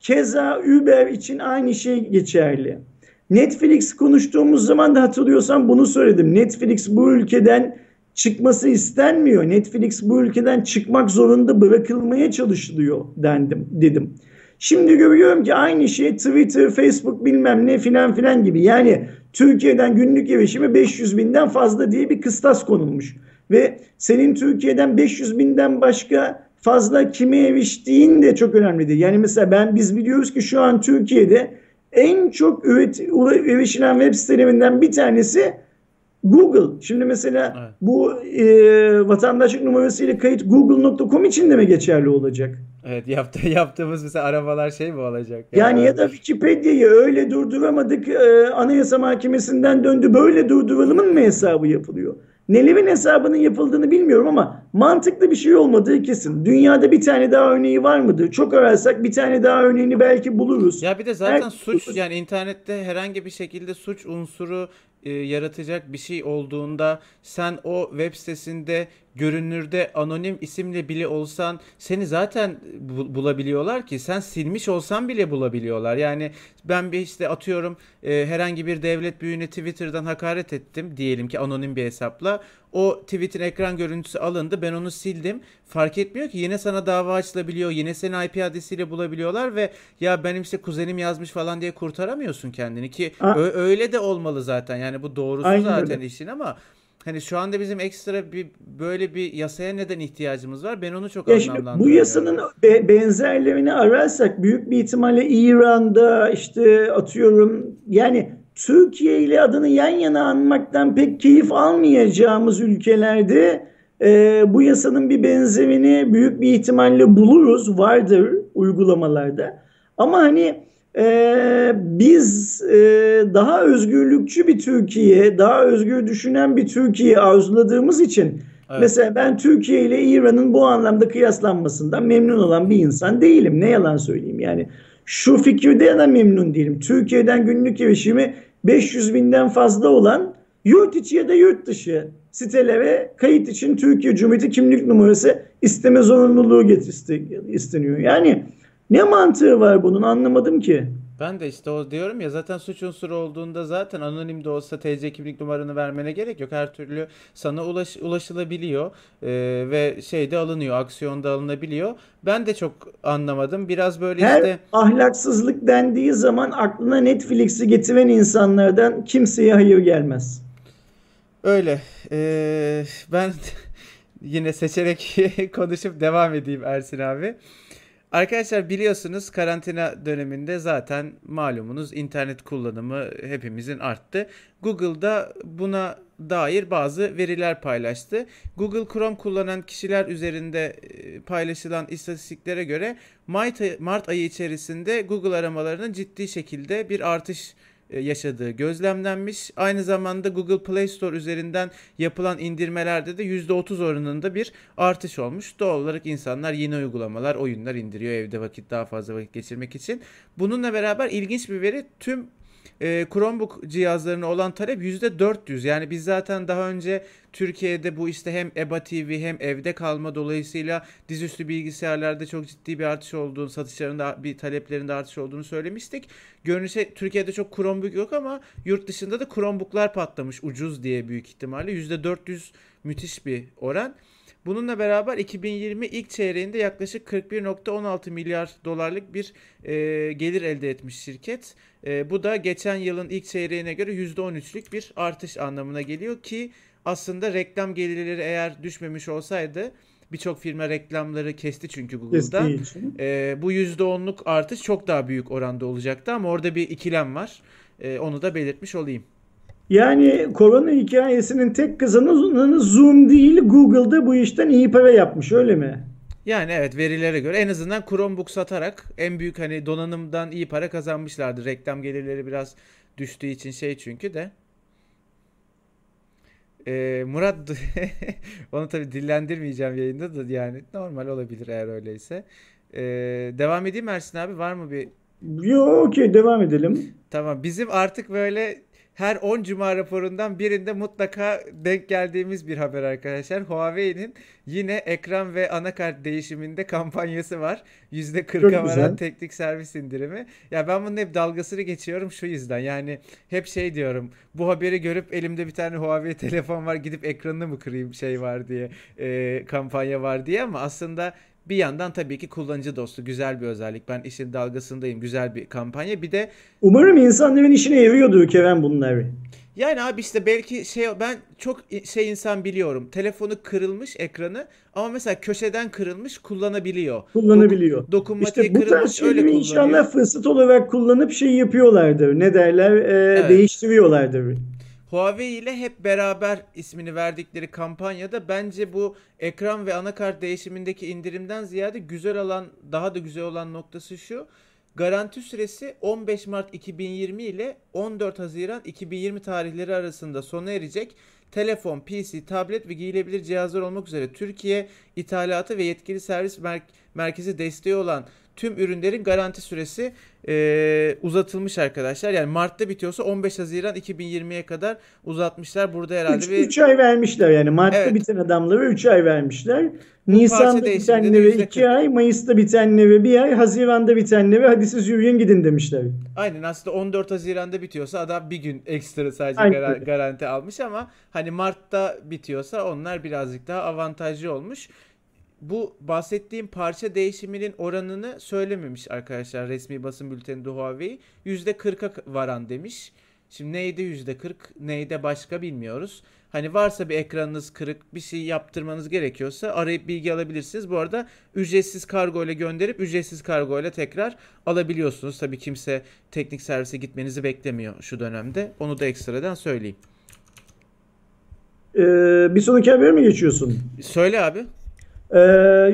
Keza Uber için aynı şey geçerli. Netflix konuştuğumuz zaman da hatırlıyorsan bunu söyledim. Netflix bu ülkeden çıkması istenmiyor. Netflix bu ülkeden çıkmak zorunda bırakılmaya çalışılıyor dendim dedim. Şimdi görüyorum ki aynı şey Twitter, Facebook bilmem ne filan filan gibi. Yani Türkiye'den günlük erişimi 500 binden fazla diye bir kıstas konulmuş. Ve senin Türkiye'den 500 binden başka fazla kime eriştiğin de çok önemli değil. Yani mesela ben biz biliyoruz ki şu an Türkiye'de en çok üret, erişilen web sitelerinden bir tanesi Google. Şimdi mesela evet. bu e, vatandaşlık numarasıyla kayıt google.com için de mi geçerli olacak? Evet yaptı, <laughs> yaptığımız mesela arabalar şey mi olacak? Yani ya, ya da Wikipedia'yı öyle durduramadık e, Anayasa Mahkemesi'nden döndü böyle durduralımın mı hesabı yapılıyor? Nelerin hesabının yapıldığını bilmiyorum ama mantıklı bir şey olmadığı kesin. Dünyada bir tane daha örneği var mıdır? Çok ararsak bir tane daha örneğini belki buluruz. Ya bir de zaten Her... suç yani internette herhangi bir şekilde suç unsuru e, yaratacak bir şey olduğunda sen o web sitesinde görünürde anonim isimle bile olsan seni zaten bu, bulabiliyorlar ki sen silmiş olsan bile bulabiliyorlar. Yani ben bir işte atıyorum e, herhangi bir devlet büyüğüne Twitter'dan hakaret ettim diyelim ki anonim bir hesapla. O tweet'in ekran görüntüsü alındı ben onu sildim. Fark etmiyor ki yine sana dava açılabiliyor. Yine seni IP adresiyle bulabiliyorlar ve ya benim işte kuzenim yazmış falan diye kurtaramıyorsun kendini ki ö- öyle de olmalı zaten. Yani bu doğrusu Aynen zaten öyle. işin ama hani şu anda bizim ekstra bir böyle bir yasaya neden ihtiyacımız var? Ben onu çok ya anlamlandırıyorum. Bu yasanın be- benzerlerini ararsak büyük bir ihtimalle İran'da işte atıyorum yani Türkiye ile adını yan yana anmaktan pek keyif almayacağımız ülkelerde e, bu yasanın bir benzerini büyük bir ihtimalle buluruz, vardır uygulamalarda. Ama hani e, biz e, daha özgürlükçü bir Türkiye, daha özgür düşünen bir Türkiye arzuladığımız için evet. mesela ben Türkiye ile İran'ın bu anlamda kıyaslanmasından memnun olan bir insan değilim. Ne yalan söyleyeyim yani. Şu fikirde de memnun değilim. Türkiye'den günlük erişimi 500 binden fazla olan yurt içi ya da yurt dışı sitelere kayıt için Türkiye Cumhuriyeti kimlik numarası isteme zorunluluğu isteniyor. Yani ne mantığı var bunun anlamadım ki. Ben de işte o diyorum ya zaten suç unsuru olduğunda zaten anonim de olsa TC kimlik numaranı vermene gerek yok. Her türlü sana ulaş, ulaşılabiliyor ee, ve şeyde alınıyor, aksiyonda alınabiliyor. Ben de çok anlamadım. Biraz böyle Her işte... ahlaksızlık dendiği zaman aklına Netflix'i getiren insanlardan kimseye hayır gelmez. Öyle. Ee, ben <laughs> yine seçerek <laughs> konuşup devam edeyim Ersin abi. Arkadaşlar biliyorsunuz karantina döneminde zaten malumunuz internet kullanımı hepimizin arttı. Google'da buna dair bazı veriler paylaştı. Google Chrome kullanan kişiler üzerinde e, paylaşılan istatistiklere göre Mart ayı içerisinde Google aramalarının ciddi şekilde bir artış yaşadığı gözlemlenmiş. Aynı zamanda Google Play Store üzerinden yapılan indirmelerde de %30 oranında bir artış olmuş. Doğal olarak insanlar yeni uygulamalar, oyunlar indiriyor evde vakit daha fazla vakit geçirmek için. Bununla beraber ilginç bir veri tüm e, Chromebook cihazlarına olan talep %400. Yani biz zaten daha önce Türkiye'de bu işte hem EBA TV hem evde kalma dolayısıyla dizüstü bilgisayarlarda çok ciddi bir artış olduğunu, satışlarında bir taleplerinde artış olduğunu söylemiştik. Görünüşe Türkiye'de çok Chromebook yok ama yurt dışında da Chromebook'lar patlamış ucuz diye büyük ihtimalle. %400 müthiş bir oran. Bununla beraber 2020 ilk çeyreğinde yaklaşık 41.16 milyar dolarlık bir e, gelir elde etmiş şirket. E, bu da geçen yılın ilk çeyreğine göre %13'lük bir artış anlamına geliyor ki aslında reklam gelirleri eğer düşmemiş olsaydı birçok firma reklamları kesti çünkü Google'da. E, bu %10'luk artış çok daha büyük oranda olacaktı ama orada bir ikilem var. E, onu da belirtmiş olayım. Yani korona hikayesinin tek kazananı Zoom değil Google'da bu işten iyi para yapmış öyle mi? Yani evet verilere göre en azından Chromebook satarak en büyük hani donanımdan iyi para kazanmışlardı. Reklam gelirleri biraz düştüğü için şey çünkü de. Ee, Murat <laughs> onu tabi dillendirmeyeceğim yayında da yani normal olabilir eğer öyleyse. Ee, devam edeyim Ersin abi var mı bir? Yok okey devam edelim. Tamam bizim artık böyle her 10 cuma raporundan birinde mutlaka denk geldiğimiz bir haber arkadaşlar. Huawei'nin yine ekran ve anakart değişiminde kampanyası var. %40'a varan teknik servis indirimi. Ya ben bunun hep dalgasını geçiyorum şu yüzden. Yani hep şey diyorum. Bu haberi görüp elimde bir tane Huawei <laughs> telefon var gidip ekranını mı kırayım şey var diye. E, kampanya var diye ama aslında bir yandan tabii ki kullanıcı dostu güzel bir özellik. Ben işin dalgasındayım. Güzel bir kampanya. Bir de umarım insanların işine yarıyordur Kerem bunlar. Yani abi işte belki şey ben çok şey insan biliyorum. Telefonu kırılmış ekranı ama mesela köşeden kırılmış kullanabiliyor. Kullanabiliyor. Dok- dokunmatiği işte bu kırılmış tarz öyle kullanıyor. inşallah fırsat olarak kullanıp şey yapıyorlardır. Ne derler? Ee, Evet. Değiştiriyorlardır. Huawei ile hep beraber ismini verdikleri kampanyada bence bu ekran ve anakart değişimindeki indirimden ziyade güzel olan daha da güzel olan noktası şu. Garanti süresi 15 Mart 2020 ile 14 Haziran 2020 tarihleri arasında sona erecek. Telefon, PC, tablet ve giyilebilir cihazlar olmak üzere Türkiye ithalatı ve yetkili servis mer- merkezi desteği olan tüm ürünlerin garanti süresi e, uzatılmış arkadaşlar. Yani Mart'ta bitiyorsa 15 Haziran 2020'ye kadar uzatmışlar. Burada herhalde 3, bir ay vermişler yani. Mart'ta Evet. biten adamlara 3 ay vermişler. parça Nisan'da bitenlere yüzde 2 kırk. ay, Mayıs'ta bitenlere 1 ay, Haziran'da bitenlere hadi siz yürüyün gidin demişler. Aynen aslında 14 Haziran'da bitiyorsa adam bir gün ekstra sadece Aynen öyle. garanti almış ama hani Mart'ta bitiyorsa onlar birazcık daha avantajlı olmuş. Bu bahsettiğim parça değişiminin oranını söylememiş arkadaşlar resmi basın bülteninde Huawei. %40'a varan demiş. Şimdi neydi %40 neyde başka bilmiyoruz. Hani varsa bir ekranınız kırık bir şey yaptırmanız gerekiyorsa arayıp bilgi alabilirsiniz. Bu arada ücretsiz kargo ile gönderip ücretsiz kargo ile tekrar alabiliyorsunuz. Tabii kimse teknik servise gitmenizi beklemiyor şu dönemde. Onu da ekstradan söyleyeyim. Ee, bir sonraki habere mi geçiyorsun? Söyle abi. Ee,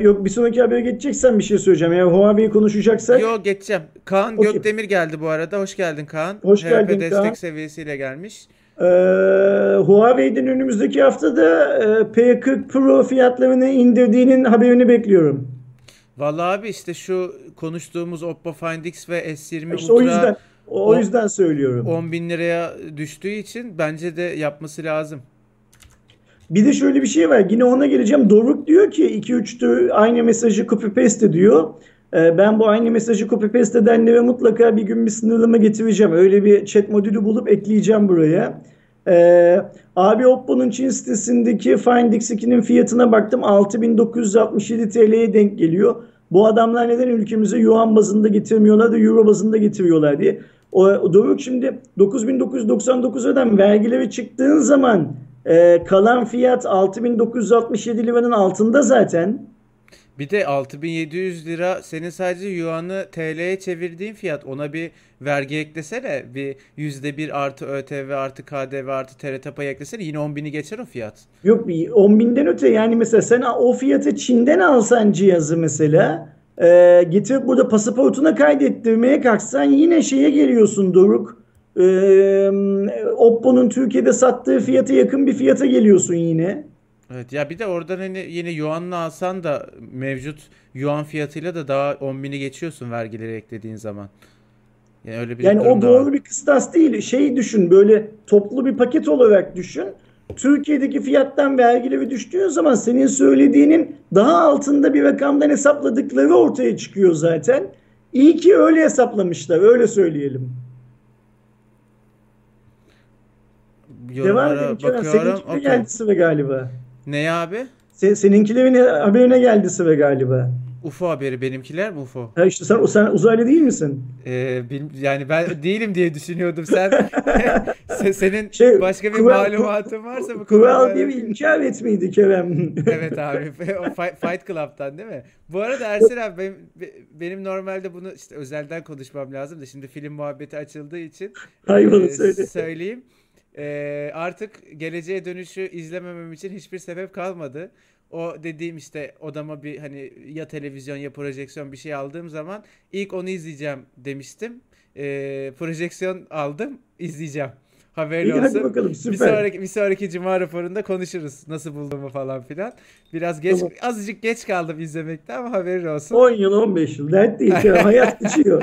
yok bir sonraki habere geçeceksen bir şey söyleyeceğim. Eğer Huawei'yi konuşacaksak Yo geçeceğim. Kaan Okey. Gökdemir geldi bu arada. Hoş geldin Kaan. Hoş HRP geldin destek Kaan. seviyesiyle gelmiş. Ee, Huawei'den önümüzdeki haftada e, P40 Pro fiyatlarını indirdiğinin haberini bekliyorum. Vallahi abi işte şu konuştuğumuz Oppo Find X ve S20 İşte o Ultra yüzden o, o- yüzden söylüyorum. 10 bin liraya düştüğü için bence de yapması lazım. Bir de şöyle bir şey var. Yine ona geleceğim. Doruk diyor ki 2-3 aynı mesajı copy paste diyor. Ee, ben bu aynı mesajı copy paste edenlere mutlaka bir gün bir sınırlama getireceğim. Öyle bir chat modülü bulup ekleyeceğim buraya. Ee, abi Oppo'nun Çin sitesindeki Find X2'nin fiyatına baktım. 6967 TL'ye denk geliyor. Bu adamlar neden ülkemize yuan bazında getirmiyorlar da euro bazında getiriyorlar diye. O Doruk şimdi 9999'dan vergileri çıktığın zaman e, kalan fiyat 6967 liranın altında zaten. Bir de 6700 lira senin sadece yuanı TL'ye çevirdiğin fiyat. Ona bir vergi eklesene. Bir %1 artı ÖTV artı KDV artı TRT payı eklesene. Yine 10 bini geçer o fiyat. Yok bir 10 binden öte yani mesela sen o fiyatı Çin'den alsan cihazı mesela e, getirip burada pasaportuna kaydettirmeye kalksan yine şeye geliyorsun Doruk. E, Oppo'nun Türkiye'de sattığı fiyata yakın bir fiyata geliyorsun yine. Evet ya bir de oradan hani yine yuanla alsan da mevcut yuan fiyatıyla da daha 10 bini geçiyorsun vergileri eklediğin zaman. Yani öyle bir Yani o da var. doğru bir kıstas değil. Şey düşün böyle toplu bir paket olarak düşün. Türkiye'deki fiyattan vergileri düştüğün zaman senin söylediğinin daha altında bir rakamdan hesapladıkları ortaya çıkıyor zaten. İyi ki öyle hesaplamışlar. Öyle söyleyelim. Yorumlara Kerem. bakıyorum. Seninkine Okey. geldi sıra galiba. Ne abi? Se- seninkilerin haberine geldi sıra galiba. UFO haberi benimkiler mi UFO? Ha işte sen, sen uzaylı değil misin? Ee, bil- yani ben değilim diye düşünüyordum. Sen <laughs> se- senin Şey, başka bir kural- malumatın varsa bu Kural konuda- bir inkar etmeydi Kerem. <laughs> Evet abi. O Fight, Club'tan değil mi? Bu arada Ersin abi benim, be- benim normalde bunu işte özelden konuşmam lazım da şimdi film muhabbeti açıldığı için Hayvanı e, söyle. söyleyeyim. E, artık geleceğe dönüşü izlememem için hiçbir sebep kalmadı. O dediğim işte odama bir hani ya televizyon ya projeksiyon bir şey aldığım zaman ilk onu izleyeceğim demiştim. E, projeksiyon aldım izleyeceğim. Haberin İyi, olsun. bakalım, Bir süper. sonraki, bir sonraki cuma raporunda konuşuruz. Nasıl bulduğumu falan filan. Biraz geç, Tamam. azıcık geç kaldım izlemekte ama haberin olsun. 10 yıl 15 yıl dert değil. Ya, hayat geçiyor.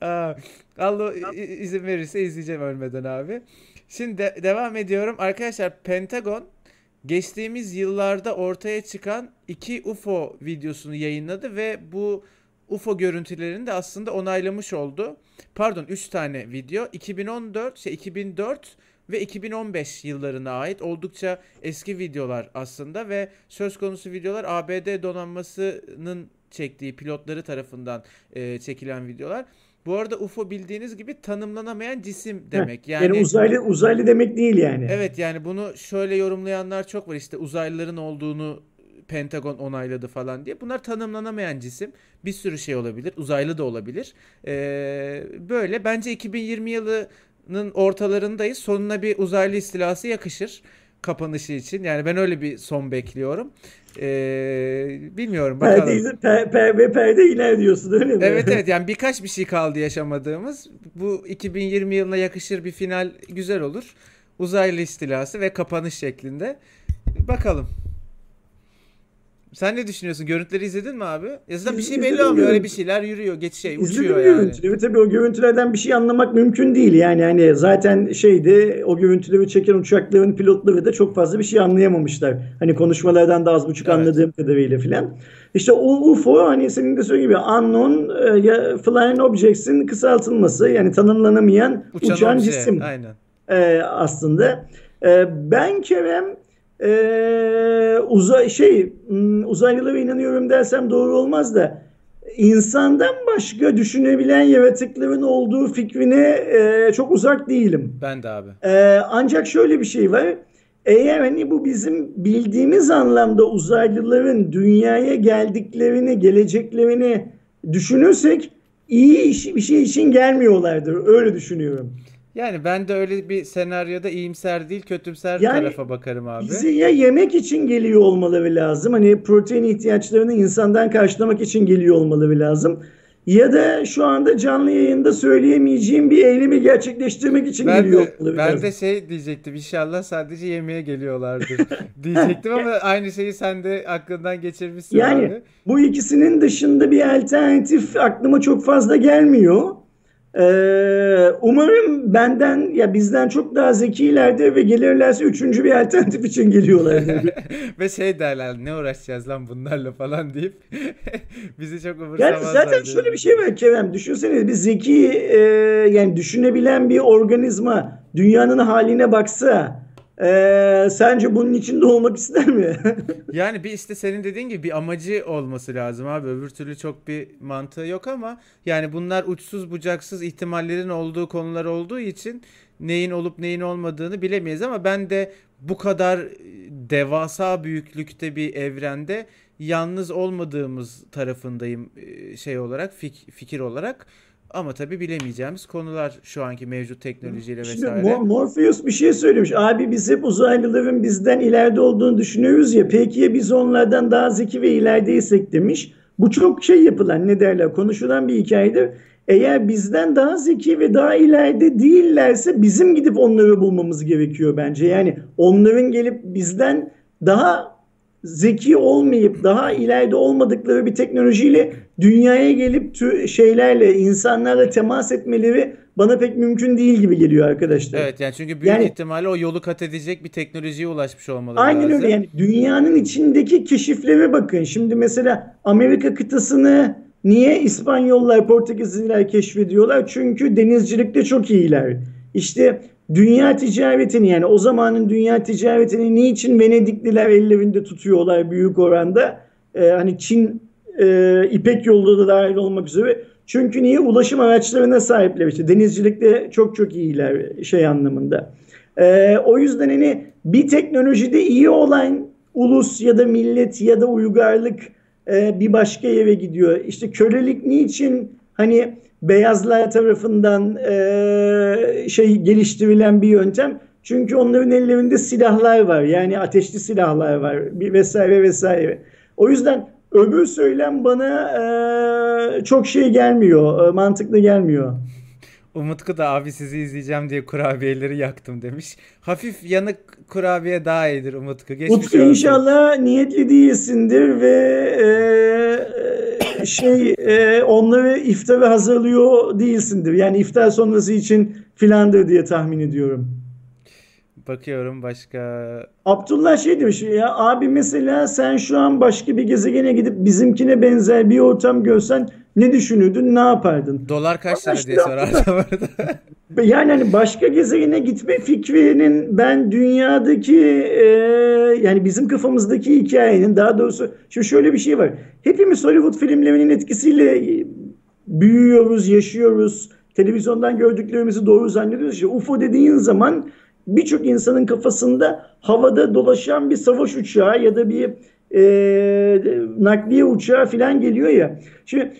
<laughs> Allah izin verirse izleyeceğim ölmeden abi. Şimdi de- devam ediyorum. Arkadaşlar Pentagon geçtiğimiz yıllarda ortaya çıkan iki UFO videosunu yayınladı ve bu UFO görüntülerini de aslında onaylamış oldu. Pardon 3 tane video. 2014, şey 2004 ve 2015 yıllarına ait oldukça eski videolar aslında ve söz konusu videolar ABD donanmasının çektiği pilotları tarafından e, çekilen videolar. Bu arada UFO bildiğiniz gibi tanımlanamayan cisim demek. Yani, Yani uzaylı uzaylı demek değil yani. Evet yani bunu şöyle yorumlayanlar çok var işte uzaylıların olduğunu Pentagon onayladı falan diye. Bunlar tanımlanamayan cisim. Bir sürü şey olabilir. Uzaylı da olabilir. Ee, böyle bence 2020 yılının ortalarındayız. Sonuna bir uzaylı istilası yakışır kapanışı için. Yani ben öyle bir son bekliyorum. Ee, bilmiyorum bakalım. Perde, per, per, ve perde iner diyorsun öyle mi? Evet evet <laughs> yani birkaç bir şey kaldı yaşamadığımız. Bu 2020 yılına yakışır bir final güzel olur. Uzaylı istilası ve kapanış şeklinde. Bakalım. Sen ne düşünüyorsun? Görüntüleri izledin mi abi? Ya zaten bir şey belli olmuyor. Öyle bir şeyler yürüyor, geç şey uçuyor yani. görüntüleri. Tabii o görüntülerden bir şey anlamak mümkün değil. Yani hani zaten şeydi o görüntüleri çeken uçakların pilotları da çok fazla bir şey anlayamamışlar. Hani konuşmalardan da az buçuk Evet. anladığım kadarıyla filan. İşte o UFO hani senin de söylediğin gibi unknown e, ya flying objects'in kısaltılması yani tanımlanamayan Uçan, uçan cisim Aynen. e, aslında. E, ben Kerem e, uzay şey hmm, uzaylılara inanıyorum dersem doğru olmaz da insandan başka düşünebilen yaratıkların olduğu fikrine e, çok uzak değilim. Ben de abi. E, ancak şöyle bir şey var. Eğer hani bu bizim bildiğimiz anlamda uzaylıların dünyaya geldiklerini, geleceklerini düşünürsek iyi iş, bir şey için gelmiyorlardır. Öyle düşünüyorum. Yani ben de öyle bir senaryoda iyimser değil, kötümser Yani tarafa bakarım abi. Bizi ya yemek için geliyor olmaları lazım. Hani protein ihtiyaçlarını insandan karşılamak için geliyor olmaları lazım. Ya da şu anda canlı yayında söyleyemeyeceğim bir eylemi gerçekleştirmek için Ben geliyor de, olmaları ben lazım. de şey diyecektim inşallah sadece yemeğe geliyorlardır <laughs> diyecektim ama aynı şeyi sen de aklından geçirmişsin Yani abi. bu ikisinin dışında bir alternatif aklıma çok fazla gelmiyor. Ee, umarım benden ya bizden çok daha zekilerdir ve gelirlerse üçüncü bir alternatif için geliyorlardır. <laughs> Ve şey derler ne uğraşacağız lan bunlarla falan deyip <laughs> bizi çok Yani umursamazlar. zaten diye. şöyle bir şey var Kerem. Düşünsene bir zeki e, yani düşünebilen bir organizma dünyanın haline baksa e, sence bunun içinde olmak ister mi? <laughs> Yani bir işte senin dediğin gibi bir amacı olması lazım abi. Öbür türlü çok bir mantığı yok ama yani bunlar uçsuz bucaksız ihtimallerin olduğu konular olduğu için neyin olup neyin olmadığını bilemeyiz ama ben de bu kadar devasa büyüklükte bir evrende yalnız olmadığımız tarafındayım e, şey olarak fik- fikir olarak. Ama tabii bilemeyeceğimiz konular şu anki mevcut teknolojiyle Şimdi vesaire. Mor- Morpheus bir şey söylemiş. Abi biz hep uzaylıların bizden ileride olduğunu düşünüyoruz ya. Peki ya biz onlardan daha zeki ve ilerideysek demiş. Bu çok şey yapılan ne derler konuşulan bir hikayedir. Eğer bizden daha zeki ve daha ileride değillerse bizim gidip onları bulmamız gerekiyor bence. Yani onların gelip bizden daha zeki olmayıp daha ileride olmadıkları bir teknolojiyle dünyaya gelip tü- şeylerle insanlarla temas etmeleri bana pek mümkün değil gibi geliyor arkadaşlar. Evet yani çünkü büyük Yani- ihtimalle o yolu kat edecek bir teknolojiye ulaşmış olmaları Aynen lazım. öyle yani dünyanın içindeki keşiflere bakın. Şimdi mesela Amerika kıtasını niye İspanyollar, Portekizliler keşfediyorlar? Çünkü denizcilikte çok iyiler. İşte dünya ticaretini yani o zamanın dünya ticaretini niçin Venedikliler ellerinde tutuyorlar büyük oranda? Ee, hani Çin e, İpek yolu da dahil olmak üzere. Çünkü niye ulaşım araçlarına sahipler işte denizcilikte çok çok iyiler şey anlamında. Ee, o yüzden hani bir teknolojide iyi olan ulus ya da millet ya da uygarlık e, bir başka yere gidiyor. İşte kölelik niçin hani beyazlar tarafından e, şey geliştirilen bir yöntem? Çünkü onların ellerinde silahlar var. Yani ateşli silahlar var bir vesaire vesaire. O yüzden öbür söylem bana e, çok şey gelmiyor, e, mantıklı gelmiyor. Umutku da abi sizi izleyeceğim diye kurabiyeleri yaktım demiş. Hafif yanık kurabiye daha iyidir Umutku. Geçmiş Utku olsun. inşallah niyetli değilsindir ve e, şey e, onları iftara hazırlıyor değilsindir. Yani iftar sonrası için filandır diye tahmin ediyorum. Bakıyorum başka. Abdullah şey demiş ya abi mesela sen şu an başka bir gezegene gidip bizimkine benzer bir ortam görsen ne düşünürdün, ne yapardın? Dolar kaç lira diye <laughs> orada. <laughs> Yani hani başka gezegene gitme fikrinin ben dünyadaki e, yani bizim kafamızdaki hikayenin daha doğrusu şu şöyle bir şey var. Hepimiz Hollywood filmlerinin etkisiyle büyüyoruz, yaşıyoruz. Televizyondan gördüklerimizi doğru zannediyoruz. İşte UFO dediğin zaman birçok insanın kafasında havada dolaşan bir savaş uçağı ya da bir e, nakliye uçağı falan geliyor ya. Şimdi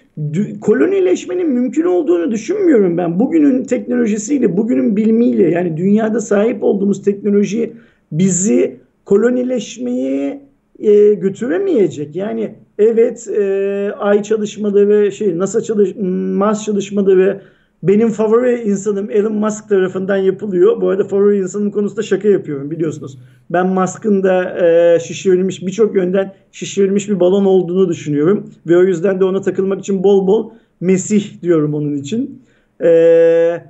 kolonileşmenin mümkün olduğunu düşünmüyorum ben. Bugünün teknolojisiyle, bugünün bilimiyle yani dünyada sahip olduğumuz teknoloji bizi kolonileşmeye e, götüremeyecek. Yani evet e, ay çalışmaları, şey NASA çalış Mars çalışmaları benim favori insanım Elon Musk tarafından yapılıyor. Bu arada favori insanım konusunda şaka yapıyorum biliyorsunuz. Ben Musk'ın da e, şişirilmiş birçok yönden şişirilmiş bir balon olduğunu düşünüyorum. Ve o yüzden de ona takılmak için bol bol Mesih diyorum onun için. E,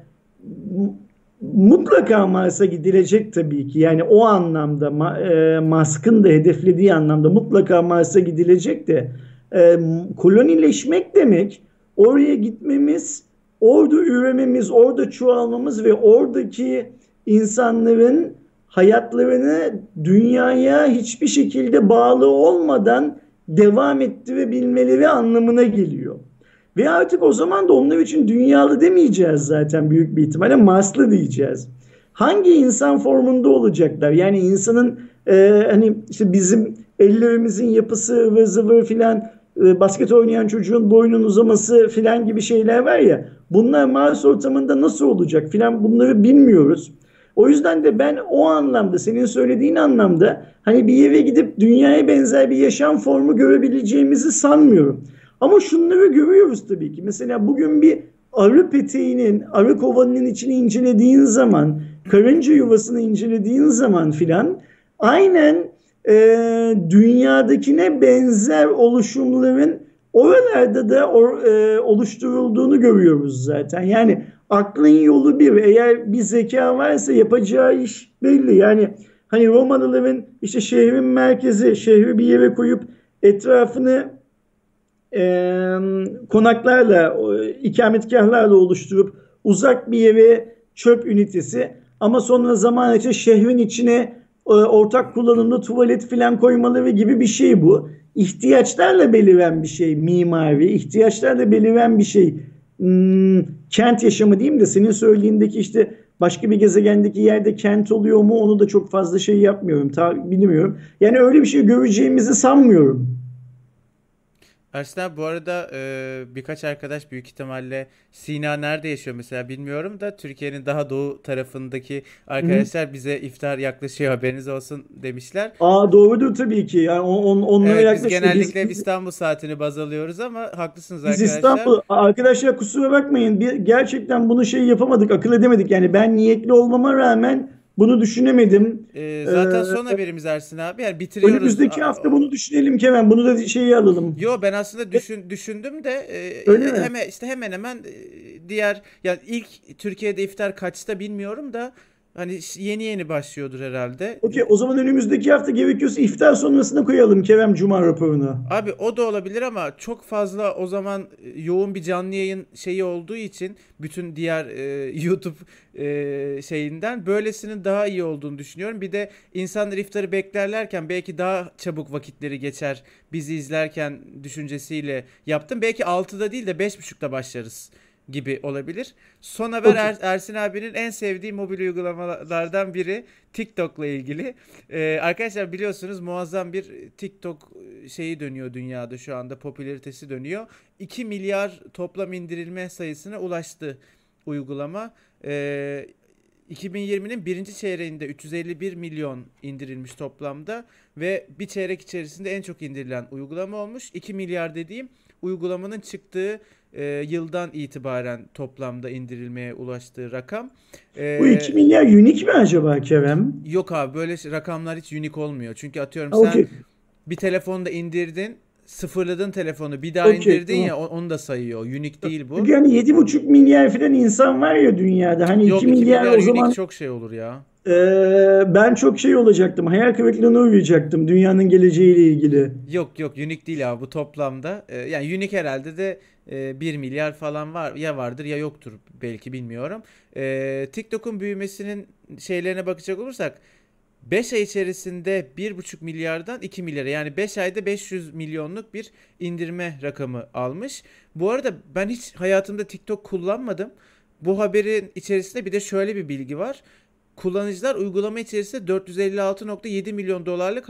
mutlaka Mars'a gidilecek tabii ki. Yani o anlamda e, Musk'ın da hedeflediği anlamda mutlaka Mars'a gidilecek de e, kolonileşmek demek oraya gitmemiz, orada ürememiz, orada çoğalmamız ve oradaki insanların hayatlarını dünyaya hiçbir şekilde bağlı olmadan devam ettirebilmeleri anlamına geliyor. Ve artık o zaman da onlar için dünyalı demeyeceğiz zaten büyük bir ihtimalle Marslı diyeceğiz. Hangi insan formunda olacaklar? Yani insanın e, hani işte bizim ellerimizin yapısı ıvır zıvır filan e, basket oynayan çocuğun boynun uzaması filan gibi şeyler var ya bunlar Mars ortamında nasıl olacak filan bunları bilmiyoruz. O yüzden de ben o anlamda senin söylediğin anlamda hani bir yere gidip dünyaya benzer bir yaşam formu görebileceğimizi sanmıyorum. Ama şunları görüyoruz tabii ki. Mesela bugün bir arı peteğinin, arı kovanının içini incelediğin zaman, karınca yuvasını incelediğin zaman filan aynen e, dünyadakine benzer oluşumların oralarda da or, e, oluşturulduğunu görüyoruz zaten. Yani aklın yolu bir. Eğer bir zeka varsa yapacağı iş belli. Yani hani Romalıların işte şehrin merkezi, şehri bir yere koyup etrafını e, konaklarla, ikametgahlarla oluşturup uzak bir yere çöp ünitesi ama sonra zaman içinde şehrin içine e, ortak kullanımda tuvalet filan koymaları gibi bir şey bu. İhtiyaçlarla beliren bir şey mimari, ihtiyaçlarla beliren bir şey hmm, kent yaşamı diyeyim de senin söylediğindeki işte başka bir gezegendeki yerde kent oluyor mu onu da çok fazla şey yapmıyorum, ta, bilmiyorum. Yani öyle bir şey göreceğimizi sanmıyorum. Abi bu arada e, birkaç arkadaş büyük ihtimalle Sina nerede yaşıyor mesela bilmiyorum da Türkiye'nin daha doğu tarafındaki arkadaşlar bize iftar yaklaşıyor haberiniz olsun demişler. Aa doğrudur tabii ki. Yani on, on, onlara Evet biz yaklaşık- genellikle biz- İstanbul saatini baz alıyoruz ama haklısınız Biz arkadaşlar. İstanbul arkadaşlar kusura bakmayın bir, gerçekten bunu şey yapamadık akıl edemedik yani ben niyetli olmama rağmen bunu düşünemedim. E, zaten Ee, son haberimiz Ersin abi yani bitiriyoruz. Önümüzdeki hafta bunu düşünelim Kemal bunu da şeyi alalım. Yo ben aslında düşün, düşündüm de e, Öyle mi? hemen işte hemen hemen e, diğer yani ilk Türkiye'de iftar kaçta bilmiyorum da hani yeni yeni başlıyordur herhalde. Okey o zaman önümüzdeki hafta gerekiyorsa iftar sonrasına koyalım Kerem Cuma raporunu. Abi o da olabilir ama çok fazla o zaman e, yoğun bir canlı yayın şeyi olduğu için bütün diğer e, <laughs> YouTube e, şeyinden böylesinin daha iyi olduğunu düşünüyorum. Bir de insanlar iftarı beklerlerken belki daha çabuk vakitleri geçer bizi izlerken düşüncesiyle yaptım. Belki 6'da değil de 5.30'da başlarız gibi olabilir. Son haber. Er- Ersin abinin en sevdiği mobil uygulamalardan biri TikTok'la ilgili. Ee, arkadaşlar biliyorsunuz muazzam bir TikTok şeyi dönüyor dünyada şu anda popülaritesi dönüyor. 2 milyar toplam indirilme sayısına ulaştı uygulama. Ee, 2020'nin birinci çeyreğinde 351 milyon indirilmiş toplamda ve bir çeyrek içerisinde en çok indirilen uygulama olmuş. 2 milyar dediğim uygulamanın çıktığı e, yıldan itibaren toplamda indirilmeye ulaştığı rakam. E, Bu 2 milyar unique mi acaba Kerem? Yok abi böyle şey- rakamlar hiç unique olmuyor. Çünkü atıyorum sen okey. bir telefonda indirdin, sıfırladın telefonu, bir daha Okey, indirdin tamam. ya onu da sayıyor. Unique değil bu. Çünkü hani 7,5 milyar falan insan var ya dünyada. Hani Yok 2 2 milyar milyar o zaman çok şey olur ya. Ee, ben çok şey olacaktım. Hayal kırıklığına uğrayacaktım dünyanın geleceğiyle ilgili. Yok yok unique değil abi bu toplamda. Ee, yani unique herhalde de e, 1 milyar falan var ya vardır ya yoktur belki bilmiyorum. Ee, TikTok'un büyümesinin şeylerine bakacak olursak 5 ay içerisinde 1,5 milyardan 2 milyara yani 5 ayda 500 milyonluk bir indirme rakamı almış. Bu arada ben hiç hayatımda TikTok kullanmadım. Bu haberin içerisinde bir de şöyle bir bilgi var. Kullanıcılar uygulama içerisinde 456.7 milyon dolarlık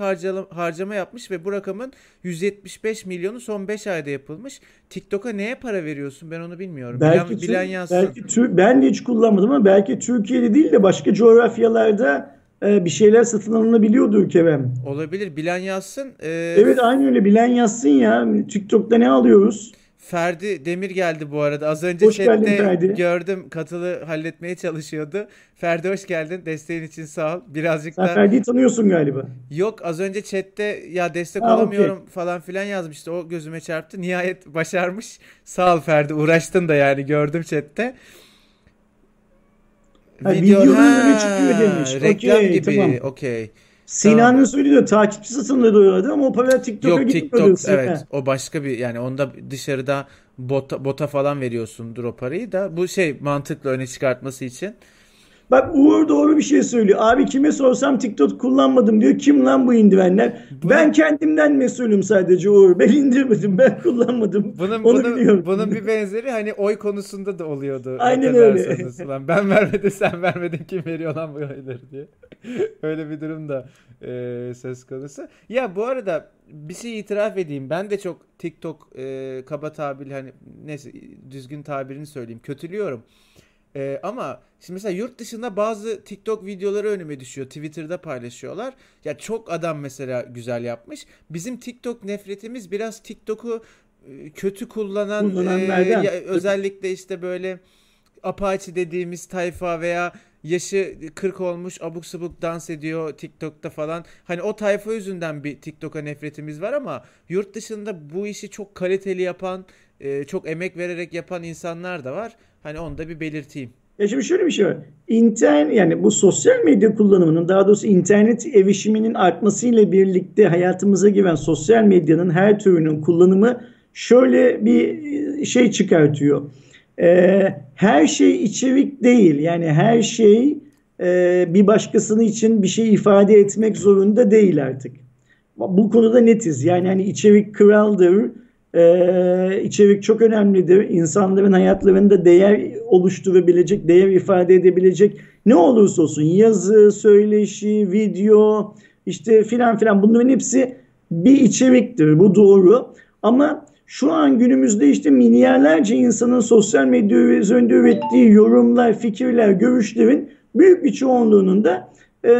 harcama yapmış ve bu rakamın 175 milyonu son 5 ayda yapılmış. TikTok'a neye para veriyorsun ben onu bilmiyorum. Belki, bilen, bilen yazsın. belki Tür- ben de hiç kullanmadım ama belki Türkiye'de değil de başka coğrafyalarda e, bir şeyler satın alınabiliyordur Kerem. Olabilir bilen yazsın. Ee, Evet aynı öyle bilen yazsın ya. TikTok'ta ne alıyoruz? Ferdi Demir geldi bu arada. Az önce Hoş geldin chatte Ferdi. gördüm katılı halletmeye çalışıyordu. Ferdi hoş geldin. Desteğin için sağ ol. Birazcık Sen da Ferdi'yi tanıyorsun galiba. yok az önce chatte ya destek Ha, olamıyorum falan filan yazmıştı. O gözüme çarptı. Nihayet başarmış. Sağ ol Ferdi. Uğraştın da yani gördüm chatte. Ha, videonun önüne çıkıyor demiş. Reklam Okey, gibi. tamam. Okey. Sinan'ın söylediği takipçi satın alıyordu ama o para TikTok'a Yok. TikTok Sinan. evet o başka bir yani onda dışarıda bota, bota falan veriyorsundur o parayı da bu şey mantıklı öne çıkartması için. Bak Uğur doğru bir şey söylüyor. Abi kime sorsam TikTok kullanmadım diyor. Kim lan bu indirenler? Ben kendimden mesulüm sadece Uğur. Ben indirmedim, ben kullanmadım. Bunun Onu bunun, biliyorum. bunun bir benzeri hani oy konusunda da oluyordu. Aynen öyle. Lan ben vermedim sen vermedin kim veriyor lan bu oyları diye. <laughs> öyle bir durum da e, söz konusu. Ya bu arada bir şey itiraf edeyim. Ben de çok TikTok e, kaba tabir hani neyse düzgün tabirini söyleyeyim. Kötülüyorum. E, ama şimdi mesela yurt dışında bazı TikTok videoları önüme düşüyor. Twitter'da paylaşıyorlar. Ya çok adam mesela güzel yapmış. Bizim TikTok nefretimiz biraz TikTok'u e, kötü kullanan e, ya özellikle işte böyle Apache dediğimiz tayfa veya yaşı 40 olmuş abuk sabuk dans ediyor TikTok'ta falan. Hani o tayfa yüzünden bir TikTok'a nefretimiz var ama yurt dışında bu işi çok kaliteli yapan, e, çok emek vererek yapan insanlar da var. Hani onu da bir belirteyim. Ya şimdi şöyle bir şey var. İnternet yani bu sosyal medya kullanımının daha doğrusu internet erişiminin artmasıyla birlikte hayatımıza giren sosyal medyanın her türünün kullanımı şöyle bir şey çıkartıyor. Ee, her şey içerik değil. Yani her şey e, bir başkasının için bir şey ifade etmek zorunda değil artık. Bu konuda netiz. Yani hani içerik kraldır. Ee, içerik çok önemlidir. İnsanların hayatlarında değer oluşturabilecek, değer ifade edebilecek ne olursa olsun yazı, söyleşi, video işte filan filan bunların hepsi bir içeriktir. Bu doğru. Ama şu an günümüzde işte milyarlarca insanın sosyal medya üzerinde ürettiği yorumlar, fikirler, görüşlerin büyük bir çoğunluğunun da e,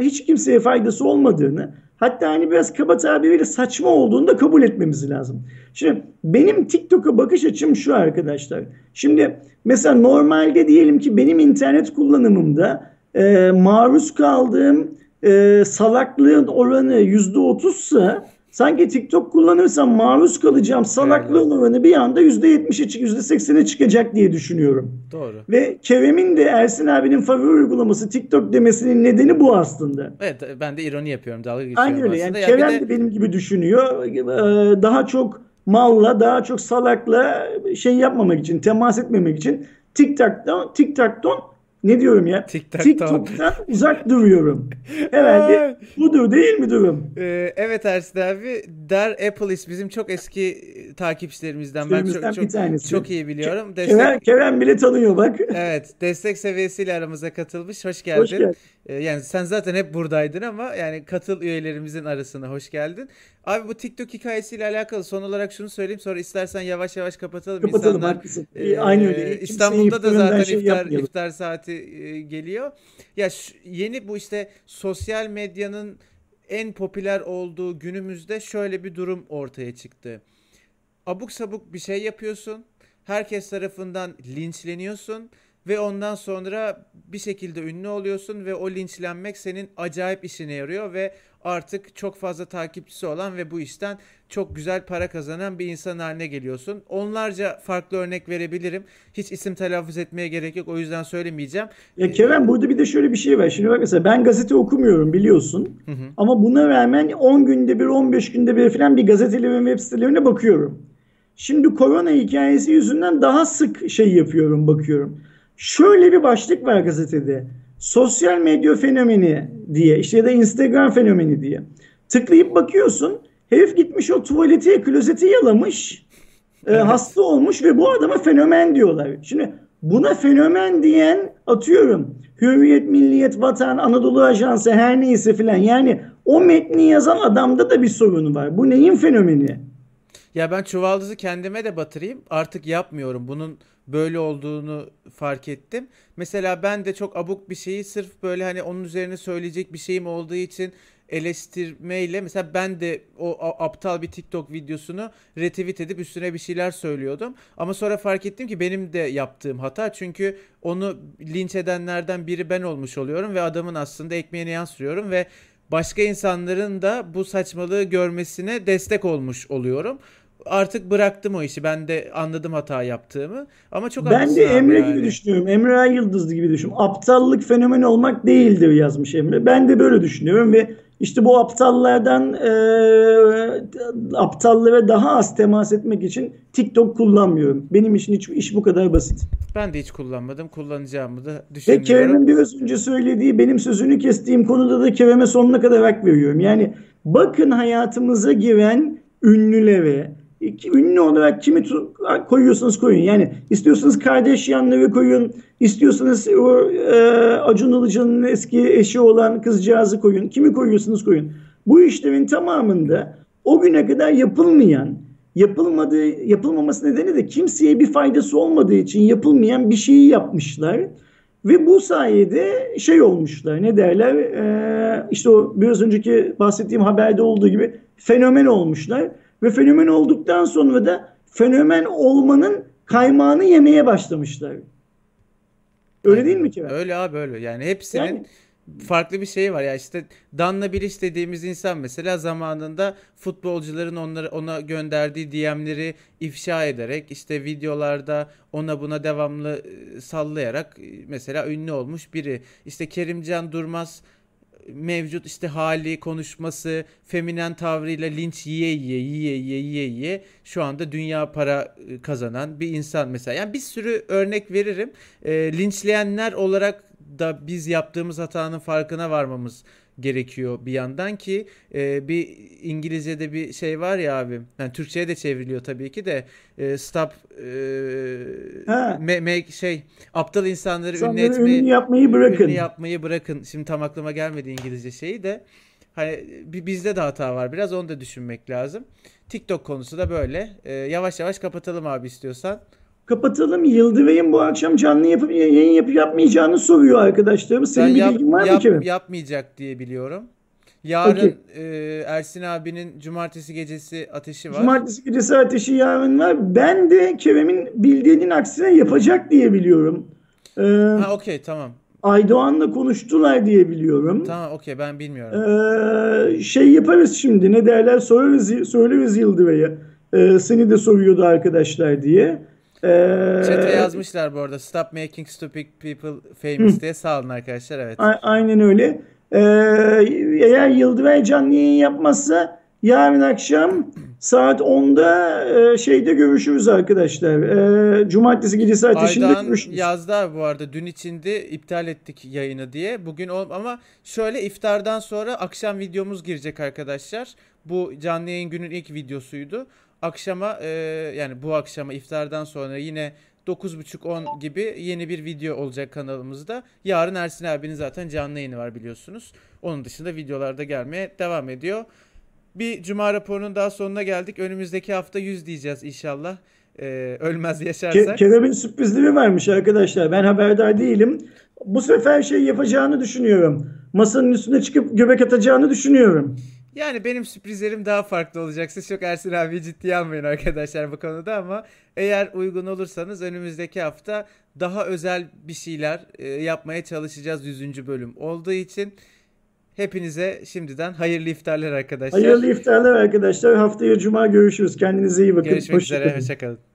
hiç kimseye faydası olmadığını hatta hani biraz kaba tabiriyle saçma olduğunu da kabul etmemiz lazım. Şimdi benim TikTok'a bakış açım şu arkadaşlar. Şimdi mesela normalde diyelim ki benim internet kullanımımda e, maruz kaldığım e, salaklığın oranı %30'sa sanki TikTok kullanırsam maruz kalacağım salaklığın oranı bir anda %70'e çık- %80'e çıkacak diye düşünüyorum. Doğru. Ve Kerem'in de Ersin abinin favori uygulaması TikTok demesinin nedeni bu aslında. Evet ben de ironi yapıyorum dalga geçiyorum Aynen öyle. Yani aslında. Ya bir Kerem de- de benim gibi düşünüyor. Ee, Daha çok malla, daha çok salakla şey yapmamak için, temas etmemek için TikTok'tan, TikTok'tan ne diyorum ya? TikTok'tan. TikTok'tan uzak duruyorum. Herhalde budur değil mi durum? Ee, evet Ersin abi. Dar Appleist bizim çok eski takipçilerimizden. Ben çok çok tanesi. çok iyi biliyorum. Destek Kerem, Kerem bile tanıyor bak. Evet, destek seviyesiyle aramıza katılmış. Hoş geldin. Hoş geldin. Ee, yani sen zaten hep buradaydın ama yani katıl üyelerimizin arasına hoş geldin. Abi bu TikTok hikayesiyle alakalı son olarak şunu söyleyeyim sonra istersen yavaş yavaş kapatalım. Kapatalım İnsanlar, haklısın. e, Aynı öyle. Kimseyi İstanbul'da da zaten şey iftar yapmayalım. iftar saati e, geliyor. Ya şu- yeni bu işte sosyal medyanın en popüler olduğu günümüzde şöyle bir durum ortaya çıktı. abuk sabuk bir şey yapıyorsun. Herkes tarafından linçleniyorsun ve ondan sonra bir şekilde ünlü oluyorsun ve o linçlenmek senin acayip işine yarıyor ve artık çok fazla takipçisi olan ve bu işten çok güzel para kazanan bir insan haline geliyorsun. Onlarca farklı örnek verebilirim. Hiç isim telaffuz etmeye gerek yok. O yüzden söylemeyeceğim. Ya Kerem burada bir de şöyle bir şey var. Şimdi bak mesela ben gazete okumuyorum biliyorsun. Hı hı. Ama buna rağmen 10 günde bir 15 günde bir falan bir gazetelerin web sitelerine bakıyorum. Şimdi korona hikayesi yüzünden daha sık şey yapıyorum bakıyorum. Şöyle bir başlık var gazetede. Sosyal medya fenomeni diye işte ya da Instagram fenomeni diye. Tıklayıp bakıyorsun. Herif gitmiş o tuvaleti, klozeti yalamış. e, hasta olmuş ve bu adama fenomen diyorlar. Şimdi buna fenomen diyen atıyorum. Hürriyet, Milliyet, Vatan, Anadolu Ajansı her neyse filan. Yani o metni yazan adamda da bir sorun var. Bu neyin fenomeni? Ya ben çuvaldızı kendime de batırayım. Artık yapmıyorum. Bunun böyle olduğunu fark ettim. Mesela ben de çok abuk bir şeyi sırf böyle hani onun üzerine söyleyecek bir şeyim olduğu için eleştirmeyle mesela ben de o aptal bir TikTok videosunu retweet edip üstüne bir şeyler söylüyordum. Ama sonra fark ettim ki benim de yaptığım hata. Çünkü onu linç edenlerden biri ben olmuş oluyorum ve adamın aslında ekmeğini yansıtıyorum ve başka insanların da bu saçmalığı görmesine destek olmuş oluyorum. Artık bıraktım o işi. Ben de anladım hata yaptığımı. Ama çok Ben de Emre yani. gibi düşünüyorum. Emre Ay Yıldız gibi düşünüyorum. Aptallık fenomeni olmak değildir yazmış Emre. Ben de böyle düşünüyorum ve işte bu aptallardan e, aptallara daha az temas etmek için TikTok kullanmıyorum. Benim için hiç, iş bu kadar basit. Ben de hiç kullanmadım. Kullanacağımı da Ve düşünmüyorum. Kerem'in biraz önce söylediği benim sözünü kestiğim konuda da Kerem'e sonuna kadar hak veriyorum. Yani bakın hayatımıza giren ünlülere, ünlü olarak kimi koyuyorsanız koyun. Yani istiyorsanız kardeş yanları koyun, istiyorsanız o e, Acun Ilıcalı'nın eski eşi olan kızcağızı koyun. Kimi koyuyorsanız koyun. Bu işlerin tamamında o güne kadar yapılmayan, yapılmadığı, yapılmaması nedeni de kimseye bir faydası olmadığı için yapılmayan bir şeyi yapmışlar. Ve bu sayede şey olmuşlar ne derler Ee, işte o biraz önceki bahsettiğim haberde olduğu gibi fenomen olmuşlar. Ve fenomen olduktan sonra da fenomen olmanın kaymağını yemeye başlamışlar. Öyle değil mi Kerem? Öyle abi öyle. Yani hepsinin Yani- farklı bir şeyi var. Ya işte Danla Bilic dediğimiz insan mesela zamanında futbolcuların onları ona gönderdiği DM'leri ifşa ederek işte videolarda ona buna devamlı e, sallayarak e, mesela ünlü olmuş biri. İşte Kerimcan Durmaz mevcut işte hali, konuşması, feminen tavrıyla linç yiye yiye yiye yiye yiye yiye şu anda dünya para e, kazanan bir insan mesela. Yani bir sürü örnek veririm. E, linçleyenler olarak da biz yaptığımız hatanın farkına varmamız gerekiyor bir yandan ki e, bir İngilizce'de bir şey var ya abi. Yani Türkçe'ye de çevriliyor tabii ki de e, stop e, Ha. me- make şey aptal insanları ünlü İnsanları etmeyi ünlü yapmayı bırakın. ünlü yapmayı bırakın. Şimdi tam aklıma gelmedi İngilizce şeyi de. Hani bi- bizde de hata var biraz onu da düşünmek lazım. TikTok konusu da böyle. Ee, yavaş yavaş kapatalım abi istiyorsan. Kapatalım. Yıldıray'ın bu akşam canlı yapıp yayın yapıp yapmayacağını soruyor arkadaşlarımız. Senin Ben bir yap- bilgin var mı yap- Kerem? yapmayacak diye biliyorum. Yarın Okey. e, Ersin abinin cumartesi gecesi ateşi var. Cumartesi gecesi ateşi yarın var. Ben de Kerem'in bildiğinin aksine yapacak diye biliyorum. Ee, Ha okey tamam. Aydoğan'la konuştular diye biliyorum. Tamam okey ben bilmiyorum. Ee, şey yaparız şimdi ne derler sorarız, söyleriz Yıldıray'a. Ee, seni de soruyordu arkadaşlar diye. Ee, Chat'e yazmışlar bu arada. Stop making stupid people famous diye. Sağ olun arkadaşlar. Evet. a- aynen öyle. Ee, eğer Yıldıray canlı yayın yapmazsa yarın akşam saat 10'da e, şeyde görüşürüz arkadaşlar. Ee, Cumartesi gecesi ateşinde Aydan görüşürüz. yazdı abi bu arada dün içinde iptal ettik yayını diye. Bugün ol ama şöyle iftardan sonra akşam videomuz girecek arkadaşlar. Bu canlı yayın günün ilk videosuydu. Akşama e, yani bu akşama iftardan sonra yine 9.30-10 gibi yeni bir video olacak kanalımızda. Yarın Ersin abinin zaten canlı yayını var biliyorsunuz. Onun dışında videolarda gelmeye devam ediyor. Bir cuma raporunun daha sonuna geldik. Önümüzdeki hafta 100 diyeceğiz inşallah. E, ölmez Ke- yaşarsak. Kerem'in sürprizleri varmış arkadaşlar. Ben haberdar değilim. Bu sefer şey yapacağını düşünüyorum. Masanın üstüne çıkıp göbek atacağını düşünüyorum. Yani benim sürprizlerim daha farklı olacak. Siz çok Ersin abi ciddiye almayın arkadaşlar bu konuda ama eğer uygun olursanız önümüzdeki hafta daha özel bir şeyler e, yapmaya çalışacağız 100. bölüm olduğu için hepinize şimdiden hayırlı iftarlar arkadaşlar. Hayırlı iftarlar arkadaşlar. Haftaya Cuma görüşürüz. Kendinize iyi bakın. Görüşmek Hoşça üzere. kalın. Hoşçakalın.